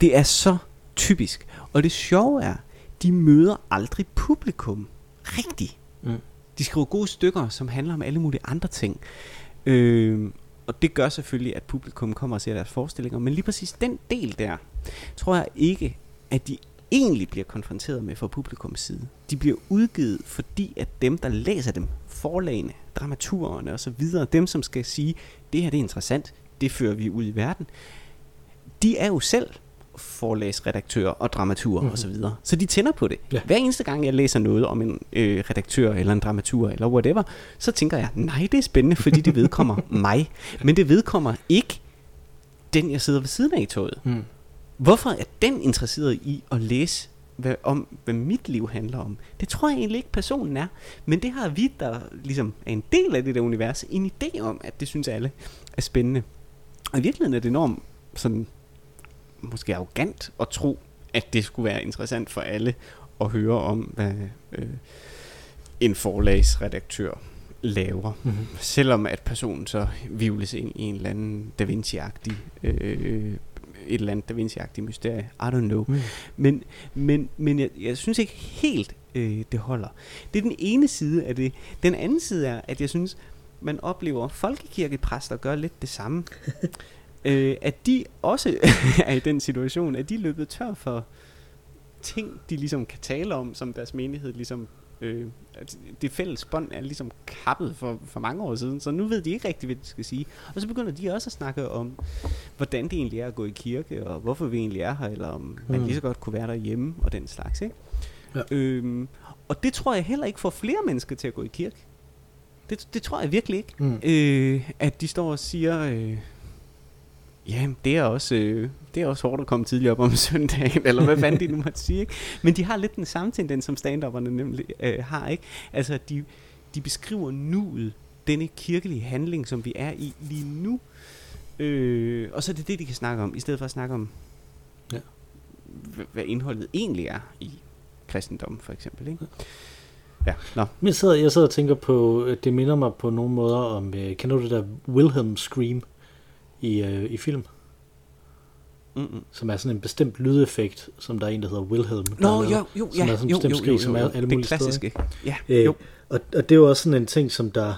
S2: Det er så typisk. Og det sjove er, de møder aldrig publikum rigtigt. Mm. De skriver gode stykker, som handler om alle mulige andre ting. Øh, og det gør selvfølgelig, at publikum kommer og ser deres forestillinger. Men lige præcis den del der, tror jeg ikke, at de egentlig bliver konfronteret med fra publikums side. De bliver udgivet, fordi at dem, der læser dem, forlagene, dramaturerne osv., dem, som skal sige, det her det er interessant, det fører vi ud i verden, de er jo selv forlagsredaktør og dramatur mm-hmm. osv. Så, så de tænder på det. Ja. Hver eneste gang jeg læser noget om en øh, redaktør eller en dramatur eller whatever, så tænker jeg, nej, det er spændende, fordi det vedkommer <laughs> mig. Men det vedkommer ikke den, jeg sidder ved siden af i toget. Mm. Hvorfor er den interesseret i at læse hvad, om, hvad mit liv handler om? Det tror jeg egentlig ikke, personen er. Men det har vi, der ligesom er en del af det der univers, en idé om, at det synes alle er spændende. Og i virkeligheden er det enormt sådan måske arrogant at tro, at det skulle være interessant for alle at høre om, hvad øh, en forlagsredaktør laver. Mm-hmm. Selvom at personen så vivles ind i en eller anden Da Vinci-agtig øh, et eller andet Da Vinci-agtigt mysterie. I don't know. Mm. Men, men, men jeg, jeg synes ikke helt, øh, det holder. Det er den ene side af det. Den anden side er, at jeg synes, man oplever folkekirkepræster gør lidt det samme. <laughs> øh, at de også <laughs> er i den situation, at de er løbet tør for ting, de ligesom kan tale om, som deres menighed ligesom øh, det fælles bånd er ligesom kappet for, for mange år siden, så nu ved de ikke rigtigt, hvad de skal sige. Og så begynder de også at snakke om, hvordan det egentlig er at gå i kirke, og hvorfor vi egentlig er her, eller om man mm. lige så godt kunne være derhjemme, og den slags. Ikke? Ja. Øhm, og det tror jeg heller ikke får flere mennesker til at gå i kirke. Det, det tror jeg virkelig ikke. Mm. Øh, at de står og siger... Øh, Ja, det er også, øh, det er også hårdt at komme tidligt op om <laughs> søndagen, eller hvad fanden de nu måtte sige. Ikke? Men de har lidt den samme tendens, som stand nemlig øh, har. ikke. Altså, de, de beskriver nuet, denne kirkelige handling, som vi er i lige nu, Øh, og så er det det, de kan snakke om, i stedet for at snakke om,
S1: Ja.
S2: hva- hvad indholdet egentlig er i kristendom, for eksempel. Ikke? Ja, nå.
S1: Jeg sidder, jeg sidder og tænker på, at det minder mig på nogle måder om, øh, kender du det der Wilhelm Scream i, øh, i film?
S2: Mm-mm.
S1: Som er sådan en bestemt lydeffekt, som der er en, der hedder Wilhelm.
S2: Nå,
S1: lavet.
S2: jo, jo,
S1: som
S2: ja,
S1: er sådan en bestemt
S2: jo,
S1: skrig,
S2: jo,
S1: som er alle
S2: det
S1: mulige steder,
S2: klassiske. Ja,
S1: Øh,
S2: jo.
S1: Og, og det er jo også sådan en ting, som der,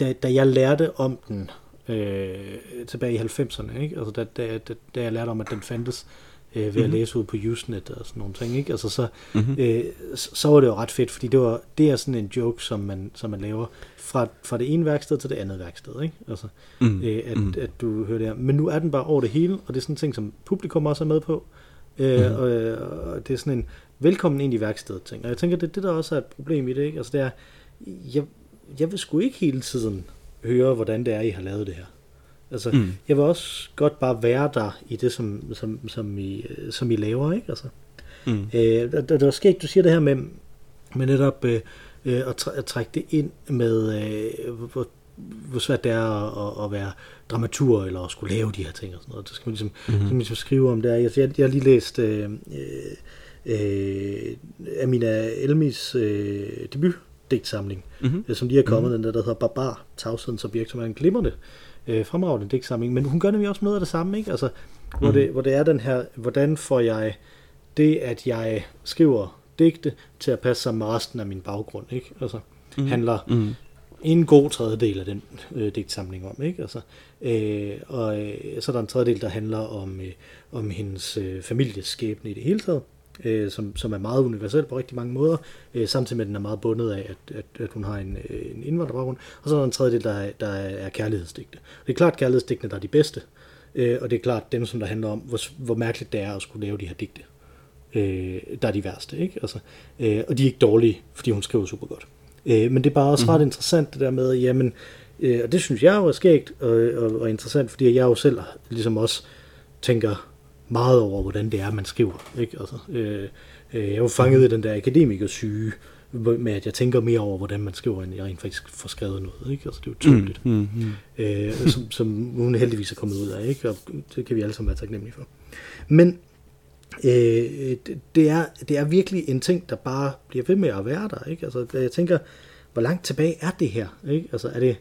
S1: da, da jeg lærte om den øh, tilbage i 90'erne, ikke? Altså da, da, da, da jeg lærte om, at den fandtes øh, ved mm-hmm. at
S2: Mhm.
S1: læse ud på Usenet og sådan nogle ting, ikke? Altså så,
S2: Mm-hmm.
S1: øh, så, så var det jo ret fedt, fordi det, var, det er sådan en joke, som man, som man laver fra, fra det ene værksted til det andet værksted, ikke? Altså,
S2: Mm.
S1: øh, at,
S2: Mm.
S1: at du hører det her. Men nu er den bare over det hele, og det er sådan en ting, som publikum også er med på. Øh,
S2: Mhm.
S1: og, og det er sådan en velkommen ind i værkstedet ting. Og jeg tænker, det er det, der også er et problem i det, ikke? Altså det er, jeg, jeg vil sgu ikke hele tiden høre, hvordan det er, I har lavet det her. Altså,
S2: Mm.
S1: jeg vil også godt bare være der i det, som, som, som, I, øh, som I laver, ikke? Altså,
S2: Mm.
S1: Øh, der, der, der sker ikke, du siger det her med, med netop øh, øh, at, at trække det ind med, øh, hvor, hvor svært det er at, at være dramatur, eller at skulle lave de her ting og sådan noget. Det skal man ligesom, mm-hmm. skal man ligesom skrive om det. Jeg, jeg, jeg har lige læst øh, øh, Amina Elmis øh, debutdigtsamling,
S2: Mm-hmm.
S1: øh, som lige er kommet, mm-hmm. den der, der hedder Barbar, Tavshedens Objekt, som er en glimrende øh, fremragende digtsamling, men hun gør nemlig også noget af det samme, ikke? Altså, hvor,
S2: Mhm.
S1: det, hvor det er den her, hvordan får jeg det, at jeg skriver digte, til at passe sammen med resten af min baggrund, ikke? Altså,
S2: Mhm.
S1: handler
S2: Mm.
S1: en god tredjedel af den øh, digtsamling om, ikke? Altså, øh, og øh, så er der en tredjedel, der handler om, øh, om hendes øh, families skæbne i det hele taget, øh, som, som er meget universel på rigtig mange måder, øh, samtidig med, at den er meget bundet af, at, at, at hun har en, øh, en indvandrerbaggrund, og så er der en tredjedel, der er, der er kærlighedsdigte. Det er klart kærlighedsdigtene, der er de bedste, øh, og det er klart dem, som der handler om, hvor, hvor mærkeligt det er at skulle lave de her digte. Øh, der er de værste, ikke? Altså, øh, og de er ikke dårlige, fordi hun skriver super godt. Øh, men det er bare også ret interessant det der med, jamen, øh, og det synes jeg jo er skægt og, og, og interessant, fordi jeg jo selv ligesom også tænker meget over, hvordan det er, man skriver. Ikke? Altså, øh, øh, jeg jo fanget i den der akademikersyge, med at jeg tænker mere over, hvordan man skriver, end jeg rent faktisk får skrevet noget. Ikke? Altså, det er jo tydeligt.
S2: Mm. Mm.
S1: øh, som, som hun heldigvis er kommet ud af, ikke? og det kan vi alle sammen være taknemmelige for. Men øh, det, det, er, det er virkelig en ting, der bare bliver ved med at være der. Ikke? Altså, jeg tænker, hvor langt tilbage er det her? Ikke? Altså, er det,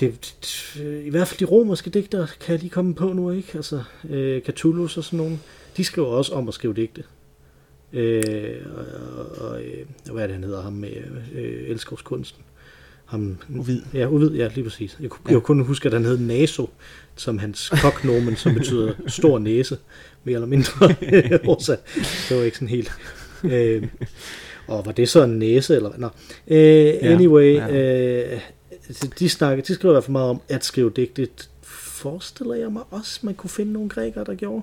S1: det, det, i hvert fald de romerske digter kan jeg lige komme på nu, ikke? Altså, øh, Catullus og sådan nogen, de skriver også om at skrive digte. Øh, og, og, øh, og hvad er det, han hedder ham med øh, elskovskunsten? Ham,
S2: Ovid.
S1: Ja, Ovid, ja, lige præcis. Jeg, kunne,
S2: Ja.
S1: ja. jeg kunne huske, at han hed Naso, som hans koknomen, som betyder stor næse, mere eller mindre. <laughs> Det var ikke sådan helt... Øh, og var det så en næse, eller hvad? Nå. Øh, anyway,
S2: ja.
S1: øh, Altså, de, snakker, de skriver i hvert fald meget om at skrive digte. Forestiller jeg mig også, man kunne finde nogle grækere, der gjorde.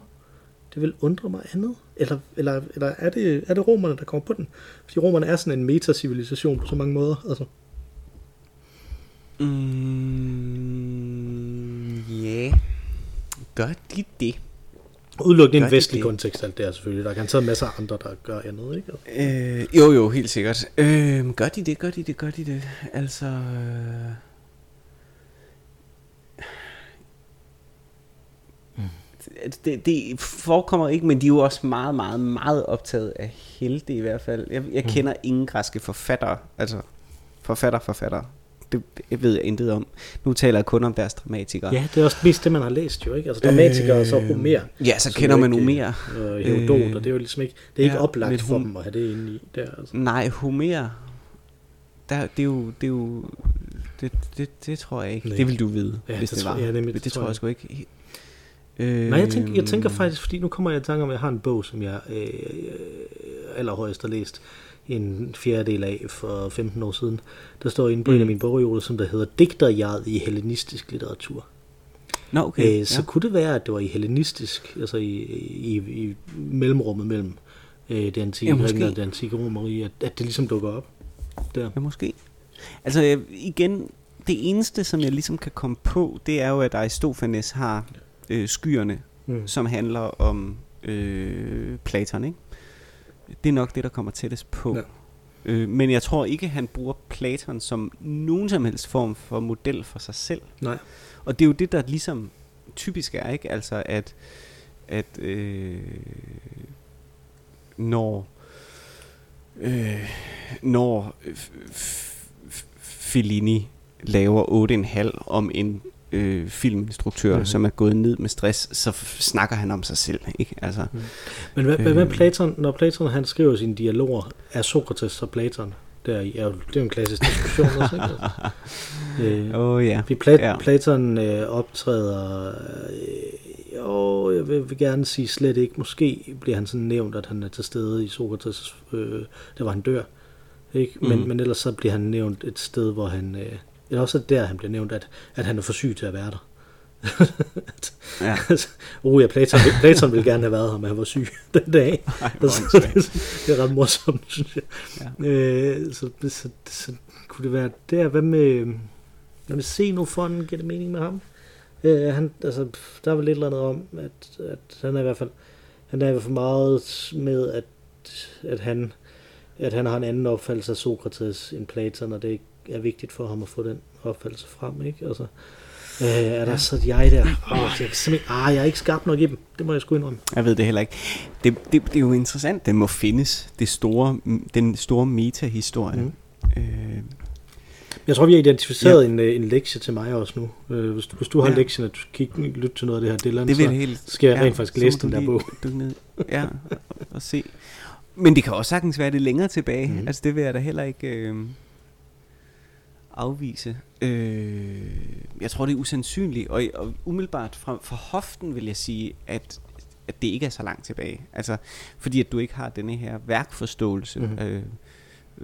S1: Det vil undre mig andet. Eller, eller, eller er, det, er det romerne, der kommer på den? Fordi romerne er sådan en metacivilisation på så mange måder. Altså.
S2: Mm, ja. Gør de det?
S1: Udelukkende i en vestlig
S2: det?
S1: kontekst, alt det her selvfølgelig. Der kan tage masser af andre, der gør andet, ikke?
S2: Øh, jo, jo, helt sikkert. Øh, gør de det, gør de det, gør de det? Altså... Øh... Det, det, forekommer ikke, men de er jo også meget, meget, meget optaget af helte i hvert fald. Jeg, jeg
S1: Mm.
S2: kender ingen græske forfattere, altså forfatter, forfatter. Det, ved jeg intet om. Nu taler jeg kun om deres dramatikere.
S1: Ja, det er også mest det, man har læst jo, ikke? Altså dramatikere og så
S2: Øh,
S1: Homer.
S2: Ja, så kender man
S1: ikke,
S2: Homer.
S1: Og Herodot,
S2: Øh,
S1: og det er jo ligesom ikke, det er ikke
S2: ja,
S1: oplagt
S2: men
S1: for dem at have det inde i der. Altså.
S2: Nej, Homer, der, det er jo, det er jo, det, det, det tror jeg ikke.
S1: Nej.
S2: Det vil du vide,
S1: Ja,
S2: hvis
S1: det
S2: det,
S1: tror-
S2: var.
S1: ja, nemlig, det
S2: det
S1: tror
S2: jeg
S1: jeg.
S2: sgu ikke. Øh,
S1: Nej, jeg tænker, jeg tænker faktisk, fordi nu kommer jeg i tanke om, at jeg har en bog, som jeg øh, øh, allerhøjst har læst en fjerdedel af for 15 år siden. Der står inde på mm. en af
S2: Mm.
S1: mine bogreoler, som der hedder Digterjaget i hellenistisk litteratur.
S2: Nå, okay.
S1: Okay,
S2: ja.
S1: øh, så kunne det være, at det var i hellenistisk, altså i, i, i mellemrummet mellem øh, det antikke
S2: Ja,
S1: ja. Grækenland og det antikke Romeri, at, at det ligesom dukker op der.
S2: Ja, måske. Altså, øh, igen, det eneste, som jeg ligesom kan komme på, det er jo, at Aristofanes har øh, skyerne,
S1: Mm.
S2: som handler om øh, Platon, ikke? Det er nok det, der kommer tættest på.
S1: Ja.
S2: Øh, men jeg tror ikke, han bruger Platon som nogen som helst form for model for sig selv.
S1: Nej.
S2: Og det er jo det, der ligesom typisk er, ikke? Altså, at, at øh, når, øh, når Fellini laver 8,5 om en øh, filminstruktør, mm-hmm. som er gået ned med stress, så snakker han om sig selv. Ikke? Altså, mm.
S1: Men hvad, øh, hvad Platon, når Platon han skriver sine dialoger, er Sokrates så Platon? Der i, er jo, det er jo en klassisk diskussion også, ikke? <laughs>
S2: Øh, oh, ja.
S1: Vi Plat, ja. Platon øh, optræder, øh, jo, jeg vil, vil gerne sige slet ikke, måske bliver han sådan nævnt, at han er til stede i Sokrates, øh, der var han dør, ikke? Men, mm. men ellers så bliver han nævnt et sted, hvor han, øh, eller også der, han bliver nævnt, at, at han er for syg til at være der. <laughs> ja. <laughs> oh ja, Platon, Platon ville gerne have været her, men han var syg <laughs> den dag. Ej, det er ret morsomt, synes jeg. Ja. Øh, så, så, så, så, kunne det være der. Hvad med, hvad med Xenofonden? Giver det mening med ham? Øh, han, altså, der er vel lidt eller andet om, at, at han er i hvert fald han er i hvert fald meget med, at, at han at han har en anden opfattelse af Sokrates end Platon, og det er vigtigt for ham at få den opfattelse frem, ikke? Altså, øh, er der ja. så jeg der? Oh, jeg, kan ah, jeg er ikke skarp nok i dem. Det må jeg sgu indrømme.
S2: Jeg ved det heller ikke. Det, det, det er jo interessant. Det må findes. Det store, den store metahistorie. Mm. Øh,
S1: jeg tror, vi har identificeret ja. en, øh, en lektie til mig også nu. Øh, hvis, du, hvis du har ja. lektien, at du skal lytte til noget af det her Dylan, det så, helt, skal jeg ja, rent faktisk læse den der bog.
S2: Ned, ja, og se. Men det kan også sagtens være det længere tilbage. Mm. Altså det vil jeg da heller ikke... Øh, afvise. Øh, jeg tror, det er usandsynligt, og, og umiddelbart fra, fra hoften vil jeg sige, at, at det ikke er så langt tilbage. Altså, fordi at du ikke har denne her værkforståelse mm-hmm. øh,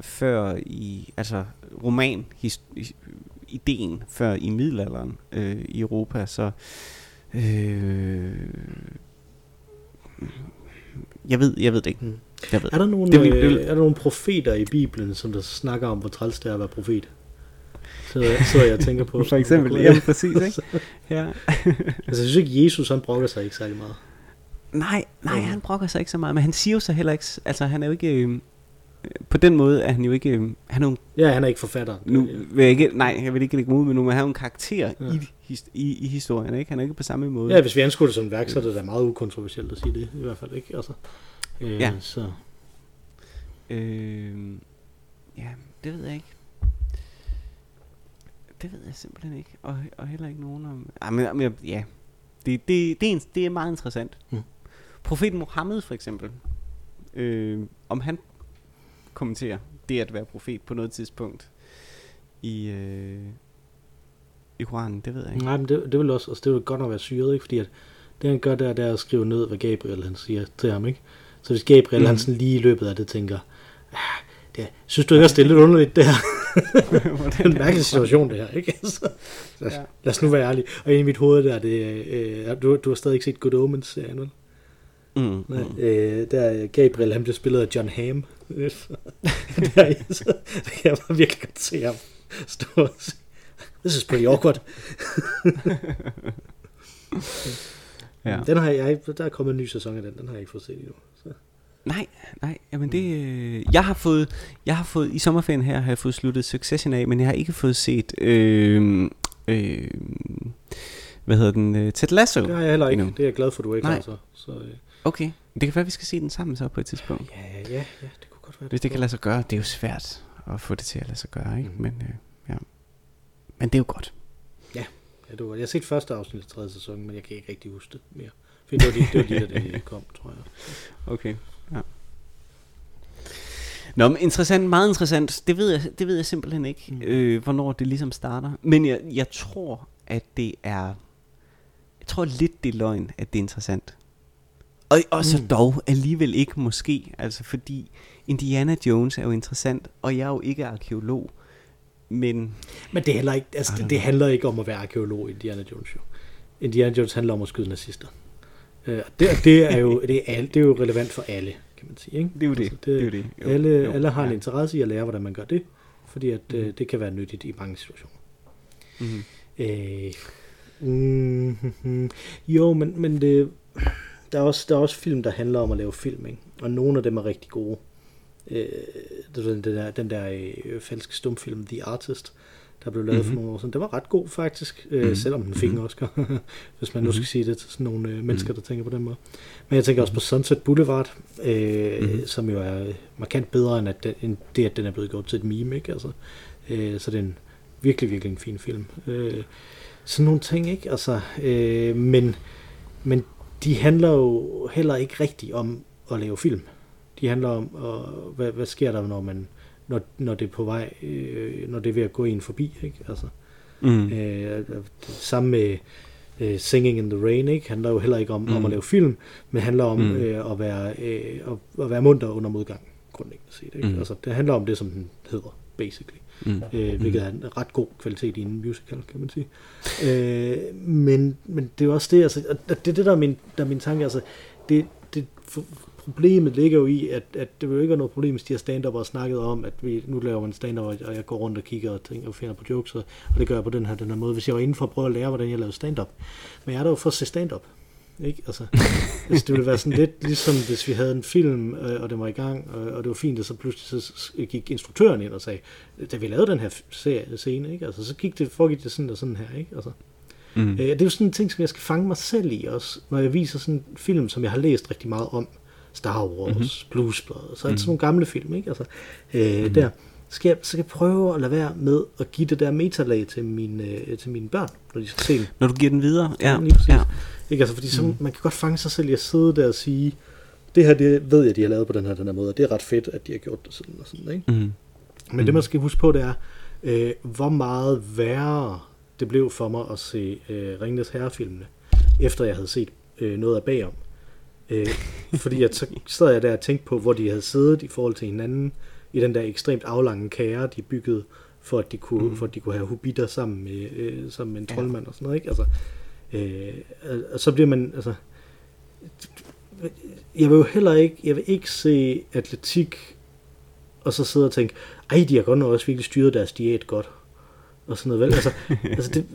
S2: før i, altså roman ideen før i middelalderen øh, i Europa, så øh, jeg ved, jeg ved det ikke. Mm.
S1: Jeg ved. Er, der nogle, det vil, det vil, er der nogle profeter i Bibelen, som der snakker om, hvor træls det er at være profet? Så, så jeg tænker på. <laughs>
S2: For eksempel, ja, præcis, ikke? <laughs>
S1: ja. <laughs> altså, jeg synes ikke, Jesus han brokker sig ikke særlig meget.
S2: Nej, nej, han brokker sig ikke så meget, men han siger jo så heller ikke, altså han er jo ikke, øh, på den måde er han jo ikke, øh, han er jo,
S1: Ja, han er ikke forfatter.
S2: Nu vil jeg ikke, nej, jeg vil ikke lægge ud med nu, men han er jo en karakter ja. i, i, i historien, ikke? Han er ikke på samme måde.
S1: Ja, hvis vi anskuer det som værk, så er det da meget ukontroversielt at sige det, i hvert fald, ikke? Altså, øh, ja. Så.
S2: Øh, ja, det ved jeg ikke. Det ved jeg simpelthen ikke. Og, og heller ikke nogen om... Men, men ja, det, det, det, er, det er meget interessant. Mm. Profeten Mohammed for eksempel. Øh, om han kommenterer det at være profet på noget tidspunkt i, øh, i Koranen, det ved jeg ikke.
S1: Nej, men det, det vil også, altså det vil godt nok være syret, ikke? Fordi at det han gør der, det er at skrive ned, hvad Gabriel han siger til ham, ikke? Så hvis Gabriel mm. han sådan lige i løbet af det tænker, ah, det, synes du ikke også, det er lidt underligt det her? <laughs> det er en mærkelig situation, det her, ikke? <laughs> Så, så, ja. Lad os nu være ærlige. Og i mit hoved der, det, øh, du, du har stadig ikke set Good Omens, serien, vel? Mm, Nej, mm. Øh, der Gabriel, han bliver spillet af John Hamm. <laughs> der, så, det kan jeg bare virkelig godt se ham stå og sige, this is pretty awkward. ja. Den har jeg, der er kommet en ny sæson af den, den har jeg ikke fået set endnu. Så.
S2: Nej, nej, jamen det, øh, jeg har fået, jeg har fået, i sommerferien her har jeg fået sluttet Succession af, men jeg har ikke fået set, øh, øh, hvad hedder den, uh, Ted Lasso.
S1: Det har jeg heller ikke, endnu. det er jeg glad for, du ikke nej. har så. så øh.
S2: Okay, det kan være, vi skal se den sammen så på et tidspunkt.
S1: Ja, ja, ja, det kunne godt være.
S2: Hvis det, det kan lade sig gøre, det er jo svært at få det til at lade sig gøre, ikke? Mm. Men, øh, ja. men det er jo godt.
S1: Ja, ja det var godt. Jeg har set første afsnit af tredje sæson, men jeg kan ikke rigtig huske det mere. For det var lige, det var lige da det kom, tror jeg.
S2: Okay. Ja. Nå, men interessant, meget interessant. Det ved jeg, det ved jeg simpelthen ikke, mm. øh, hvornår det ligesom starter. Men jeg, jeg tror, at det er... Jeg tror lidt, det er løgn, at det er interessant. Og, og så mm. dog alligevel ikke måske, altså fordi Indiana Jones er jo interessant, og jeg er jo ikke arkeolog, men...
S1: Men det, heller ikke, altså, det, det handler ikke om at være arkeolog, Indiana Jones jo. Indiana Jones handler om at skyde nazister. Uh, det, det, er jo, det, er, det er jo relevant for alle kan man sige. Ikke?
S2: Det er jo det. Altså, det, det, er jo det. Jo,
S1: alle, jo, alle har ja. en interesse i at lære, hvordan man gør det, fordi at, mm. øh, det kan være nyttigt i mange situationer. Mm-hmm. Øh, mm-hmm. Jo, men, men det, der, er også, der er også film, der handler om at lave film, ikke? og nogle af dem er rigtig gode. Øh, den der, den der øh, falske stumfilm, The Artist, der blev lavet mm-hmm. for
S2: Mhm.
S1: nogle år siden. Det var ret god faktisk, øh,
S2: Mhm.
S1: selvom den fik en
S2: Mhm.
S1: Oscar, <laughs> hvis man nu
S2: Mhm.
S1: skal sige det til sådan nogle øh, mennesker, der tænker på den måde. Men jeg tænker også på Sunset Boulevard, øh,
S2: Mhm.
S1: som jo er markant bedre end, at den, end det, at den er blevet gjort til et meme. Ikke? Altså, øh, så det er en virkelig, virkelig en fin film. Øh, sådan nogle ting, ikke? Altså, øh, men, men de handler jo heller ikke rigtigt om at lave film. De handler om, og, hvad, hvad sker der, når man når, når det er på vej, øh, når det er ved at gå en forbi, ikke? Altså,
S2: Mm.
S1: øh, det samme med øh, Singing in the Rain, ikke? handler jo heller ikke om, mm. om
S2: Mm.
S1: at lave film, men handler om
S2: Mm.
S1: øh, at, være, øh, at, at være munter under modgang, grundlæggende set. Ikke?
S2: Mm.
S1: Altså, det handler om det, som den hedder, basically.
S2: Mm.
S1: Øh, hvilket er en ret god kvalitet i en musical, kan man sige. Øh, men, men det er jo også det, altså, at det er det, der er min, der er min tanke, altså, det, det, for, problemet ligger jo i, at, at det vil jo ikke være noget problem, hvis de her stand har snakket om, at vi, nu laver man stand og jeg går rundt og kigger og, tænker, og finder på jokes, og, og det gør jeg på den her, den her måde. Hvis jeg var inden for at prøve at lære, hvordan jeg lavede stand-up. Men jeg er der jo for at se stand-up. Ikke? Altså, <laughs> altså, det ville være sådan lidt ligesom, hvis vi havde en film, øh, og den var i gang, og, og det var fint, og så pludselig så gik instruktøren ind og sagde, da vi lavede den her serie, scene, ikke? Altså, så gik det, foregik det sådan og sådan her. Ikke? Altså,
S2: Mm.
S1: Øh, det er jo sådan en ting, som jeg skal fange mig selv i også, når jeg viser sådan en film, som jeg har læst rigtig meget om. Star Wars, mm-hmm. Blues Brothers, så er det sådan nogle gamle film, ikke? Altså, øh, mm-hmm. der. Skal jeg, så kan jeg prøve at lade være med at give det der metalag til mine, øh, til mine børn, når de skal se den.
S2: Når du giver den videre? Ja.
S1: lige præcis.
S2: ja.
S1: Ikke? Altså, fordi så, mm. man kan godt fange sig selv i at sidde der og sige, det her det ved jeg, de har lavet på den her, den her måde, og det er ret fedt, at de har gjort det sådan og sådan. Ikke?
S2: Mm.
S1: Men det man skal huske på, det er, øh, hvor meget værre det blev for mig at se øh, Ringnes Herrefilmene, efter jeg havde set øh, noget af bagom. Øh, fordi at så sad jeg der og tænkte på, hvor de havde siddet i forhold til hinanden, i den der ekstremt aflange kære, de byggede, for at de kunne, mm. for at de kunne have hobitter sammen med, øh, sammen med en
S2: Ja.
S1: troldmand og sådan noget. Ikke? Altså, øh, og så bliver man, altså, jeg vil jo heller ikke, jeg vil ikke se atletik, og så sidde og tænke, ej, de har godt nok også virkelig styret deres diæt godt. Og sådan noget, vel? Altså, <laughs> altså det,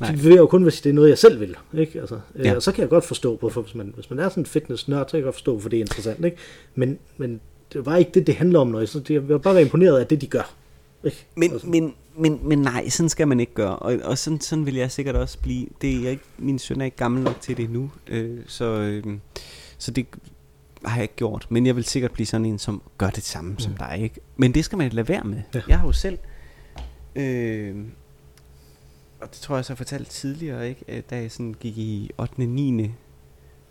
S2: Nej.
S1: det vil jo kun, hvis det er noget, jeg selv vil. Ikke? Altså. Ja. Og så kan jeg godt forstå, hvorfor, hvis man, hvis man er sådan en fitness-nørd, så kan jeg godt forstå, hvorfor det er interessant. Ikke? Men, men det bare ikke det, det handler om. Jeg, så jeg vil bare imponeret af det, de gør. Ikke?
S2: Men,
S1: Altså.
S2: men, men, men nej, sådan skal man ikke gøre. Og, og sådan, sådan vil jeg sikkert også blive. Det er jeg ikke, min søn er ikke gammel nok til det nu. Øh, så, øh, så det har jeg ikke gjort. Men jeg vil sikkert blive sådan en, som gør det samme mm. som dig. Ikke? Men det skal man lade være med.
S1: Ja.
S2: Jeg har jo selv... Øh, og det tror jeg så har fortalt tidligere, ikke? Øh, da jeg sådan gik i 8. og 9.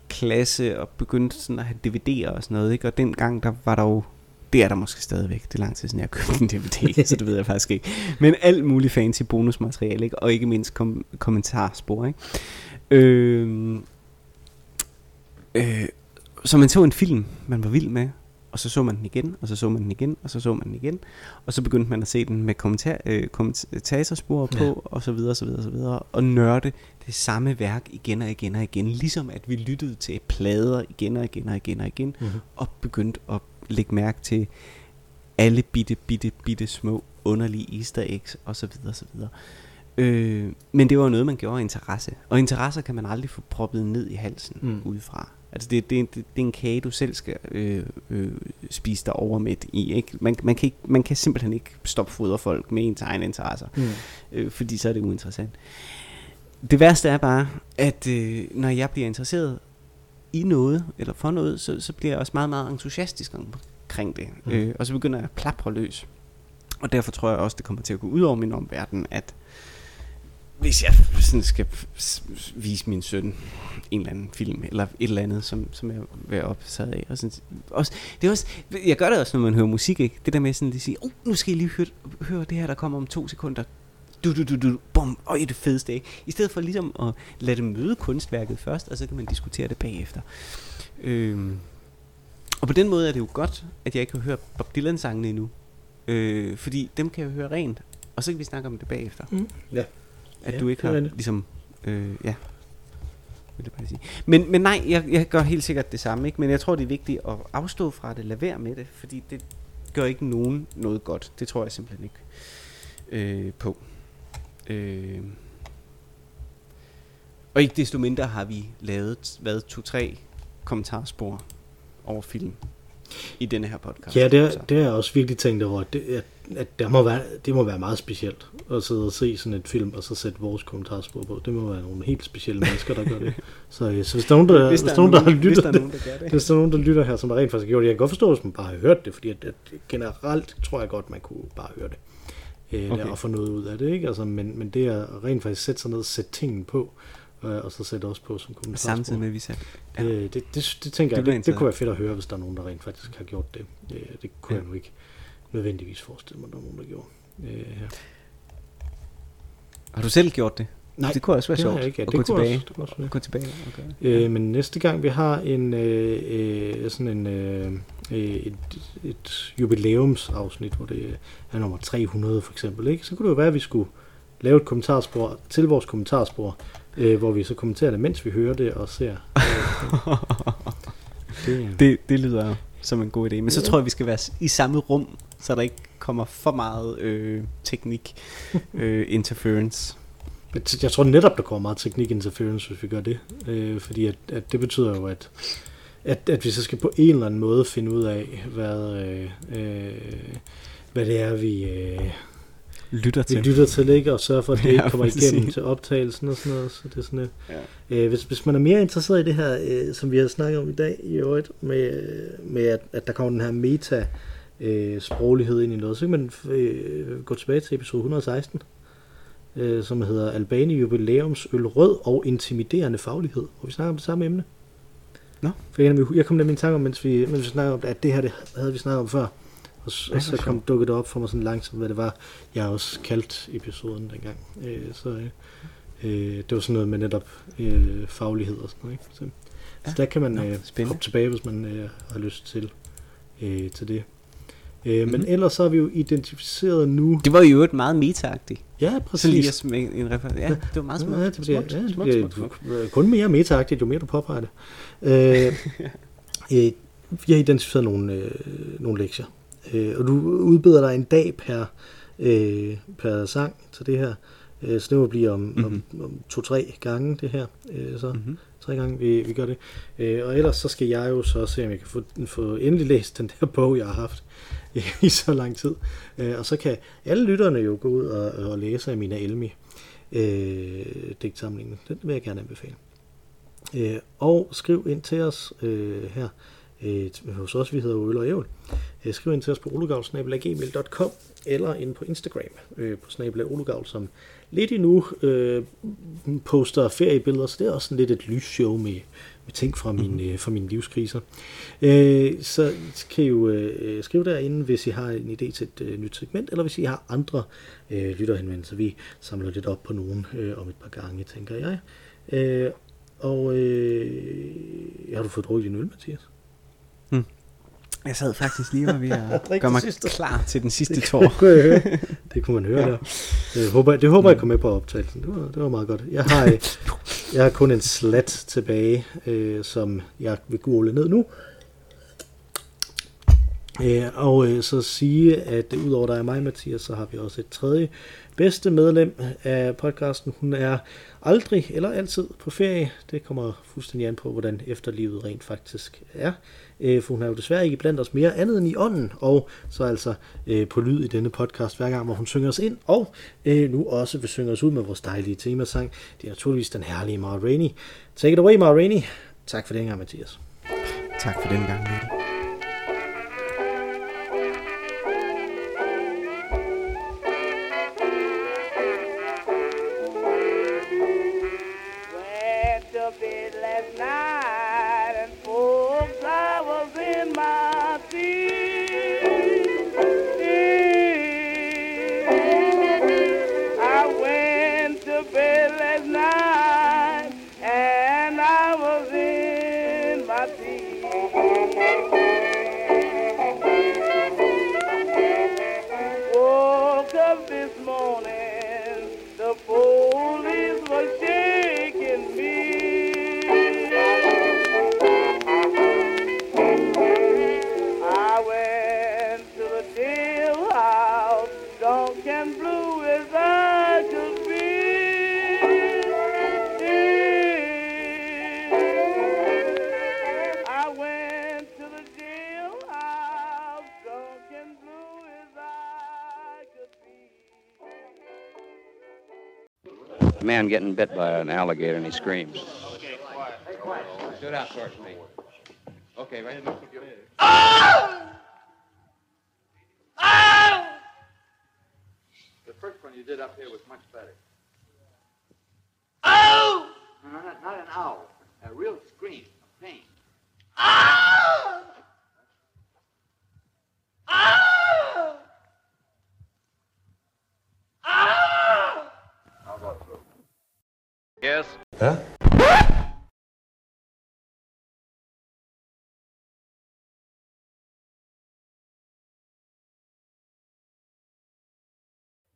S2: klasse og begyndte sådan at have DVD'er og sådan noget, ikke? Og dengang der var der jo det er der måske stadigvæk. Det er lang tid siden, jeg har købt en DVD, <laughs> så det ved jeg faktisk ikke. Men alt muligt fancy bonusmateriale, ikke? og ikke mindst kom- kommentarspor. Ikke? Øh, øh, så man så en film, man var vild med, og så så man den igen, og så så man den igen, og så så man den igen, og så begyndte man at se den med kommentar, øh, kommentatorspor på,
S1: Ja.
S2: og så videre, og så videre, og så videre, og nørde det samme værk igen og igen og igen, ligesom at vi lyttede til plader igen og igen og igen og igen,
S1: Mm-hmm.
S2: og begyndte at lægge mærke til alle bitte, bitte, bitte små underlige easter eggs og så videre, og så videre. Øh, men det var noget, man gjorde af interesse. Og interesser kan man aldrig få proppet ned i halsen
S1: mm.
S2: udefra. Altså det, det, det, det er en kage, du selv skal øh, øh, spise dig over med i. Ikke? Man, man, kan ikke, man kan simpelthen ikke stoppe fodre folk med ens egne interesser,
S1: Mm.
S2: øh, fordi så er det uinteressant. Det værste er bare, at øh, når jeg bliver interesseret i noget, eller for noget, så, så bliver jeg også meget, meget entusiastisk omkring det.
S1: Mm.
S2: Øh, og så begynder jeg at plapre løs. Og derfor tror jeg også, det kommer til at gå ud over min omverden, at hvis jeg sådan skal vise min søn en eller anden film, eller et eller andet, som, som jeg vil optaget af. Og sådan, også, det er også, jeg gør det også, når man hører musik, ikke? Det der med sådan at sige, oh, nu skal I lige høre, høre det her, der kommer om to sekunder. Du, du, du, du, bum, og det fedeste, ikke? I stedet for ligesom at lade dem møde kunstværket først, og så kan man diskutere det bagefter. Øhm, og på den måde er det jo godt, at jeg ikke har hørt Bob Dylan-sangene endnu. Øh, fordi dem kan jeg høre rent, og så kan vi snakke om det bagefter.
S1: Mm. Ja.
S2: At
S1: Ja,
S2: du ikke
S1: det
S2: har
S1: rigtigt.
S2: ligesom... Øh, ja. Vil jeg bare sige. Men, men nej, jeg, jeg gør helt sikkert det samme. Ikke? Men jeg tror, det er vigtigt at afstå fra det. Lad være med det. Fordi det gør ikke nogen noget godt. Det tror jeg simpelthen ikke øh, på. Øh. Og ikke desto mindre har vi lavet, hvad, to-tre kommentarspor over film i denne her podcast.
S1: Ja, det er, det er jeg også virkelig tænkt over, det, at, at der må være, det må være meget specielt at sidde og se sådan et film, og så sætte vores kommentarspor på. Det må være nogle helt specielle mennesker, der gør det. Så, øh, så hvis der er nogen, der, hvis der, er nogen, der har
S2: hvis
S1: lyttet,
S2: der er nogen, der gør det.
S1: hvis der er nogen, der lytter her, som der rent faktisk har gjort det, jeg kan godt forstå, hvis man bare har hørt det, fordi at, at generelt tror jeg godt, man kunne bare høre det. Øh,
S2: Okay.
S1: Og få noget ud af det, ikke? Altså, men, men det er at rent faktisk sætte sig ned og sætte tingene på, øh, og så sætte også på som kommentarspor.
S2: Samtidig med, at vi satte... Ja.
S1: Ja. Øh, det, det, det tænker jeg,
S2: bliver
S1: det, det kunne være fedt at høre, hvis der er nogen, der rent faktisk har gjort det. Øh, det kunne
S2: Ja.
S1: ja. jeg nu ikke nødvendigvis forestille mig, der er nogen, der gjorde. Øh, her.
S2: Har du selv gjort det?
S1: Nej,
S2: det kunne også være
S1: det
S2: sjovt
S1: ikke. Ja,
S2: at
S1: det
S2: gå tilbage.
S1: Også, det også være.
S2: Gå tilbage det.
S1: Øh, men næste gang vi har en øh, øh, sådan en øh, øh, et, et jubilæumsafsnit, hvor det er nummer 300 for eksempel, ikke? så kunne det jo være, at vi skulle lave et kommentarspor til vores kommentarspor, øh, hvor vi så kommenterer det, mens vi hører det og ser. Øh, <laughs> det, det,
S2: Det, det lyder som en god idé. Men så tror jeg, vi skal være i samme rum, så der ikke kommer for meget øh, teknik <laughs> øh, interference.
S1: Jeg tror netop, der kommer meget teknik interference, hvis vi gør det. Øh, fordi at, at det betyder jo, at, at, at vi så skal på en eller anden måde finde ud af, hvad, øh, øh, hvad det er, vi, øh,
S2: Lytter
S1: vi
S2: til.
S1: lytter til, ikke? og sørge for, at det <laughs>
S2: Ja,
S1: ikke kommer igennem til optagelsen og sådan noget. Så det er sådan,
S2: Ja.
S1: øh, hvis, hvis man er mere interesseret i det her, øh, som vi har snakket om i dag, i øvrigt, med, med at, at der kommer den her meta øh, sproglighed ind i noget, så kan man øh, gå tilbage til episode 116, øh, som hedder Albani Jubilæums Øl Rød og Intimiderende Faglighed, hvor vi snakker om det samme emne.
S2: Nå.
S1: For jeg, jeg kom nemlig i tanke om, mens vi, mens vi snakkede om det, at det her det havde vi snakket om før. Og, og så kom, dukkede det op for mig sådan langsomt, hvad det var, jeg også kaldt episoden dengang. Øh, så øh, øh, det var sådan noget med netop øh, faglighed og sådan noget. Ikke? Så,
S2: Ja.
S1: så der kan man
S2: Nå,
S1: øh,
S2: spændende.
S1: hoppe tilbage, hvis man øh, har lyst til, øh, til det. Øh, Men
S2: Mhm.
S1: ellers så har vi jo identificeret nu...
S2: Det var jo et meget meta-agtigt.
S1: Ja,
S2: Så lige
S1: præcis.
S2: at smække en refer- Ja, det var meget smukt.
S1: Ja, det bliver,
S2: smukt,
S1: ja,
S2: smukt,
S1: bliver
S2: smukt, smukt.
S1: kun mere metaagtigt, jo mere du påpeger det. Øh, <laughs> øh, vi har identificeret nogle, øh, nogle lektier, øh, og du udbeder dig en dag per, øh, per sang til det her. Øh, så det må blive om, mm-hmm. om, om to-tre gange det her. Øh, så
S2: Mhm.
S1: tre gange vi, vi gør det. Øh, og ellers så skal jeg jo så se, om jeg kan få, få endelig læst den der bog, jeg har haft <laughs> i så lang tid. Øh, og så kan alle lytterne jo gå ud og, og læse af Mina Elmi øh, digtsamlingen. Den vil jeg gerne anbefale. Øh, og skriv ind til os øh, her øh, hos os, vi hedder Øl og Ævl. Øh, skriv ind til os på olugavl.gmail.com eller ind på Instagram øh, på snabel olugavl, som lidt endnu øh, poster feriebilleder, så det er også sådan lidt et lysshow med, med ting fra, min, øh, fra mine livskriser. Øh, så kan I jo øh, skrive derinde, hvis I har en idé til et øh, nyt segment, eller hvis I har andre øh, lytterhenvendelser. Vi samler lidt op på nogen øh, om et par gange, tænker jeg. Øh, og øh, har du fået drukket din øl, Mathias?
S2: Jeg sad faktisk lige og ved at gøre
S1: det
S2: mig klar til den sidste
S1: Det
S2: tår.
S1: kunne jeg høre. <laughs> Det kunne man høre der. Det håber, det håber jeg kom med på optagelsen. Det var, det var meget godt. Jeg har, øh, jeg har kun en slat tilbage, øh, som jeg vil gule ned nu. Øh, og øh, så sige, at udover dig og mig, Mathias, så har vi også et tredje bedste medlem af podcasten. Hun er aldrig eller altid på ferie. Det kommer fuldstændig an på, hvordan efterlivet rent faktisk er. Øh, for hun er jo desværre ikke blandt os mere andet end i ånden, og så altså øh, på lyd i denne podcast hver gang, hvor hun synger os ind, og øh, nu også vil synge os ud med vores dejlige temasang. Det er naturligvis den herlige Mara Rainey. Take it away, Mara Rainey. Tak for det gang, Mathias.
S2: Tak for den gang, Mikkel.
S3: Man getting bit by an alligator and he screams. Okay, quiet. Stood out towards me. Okay, right. Ah! Ah!
S4: The first one you did up here was much better.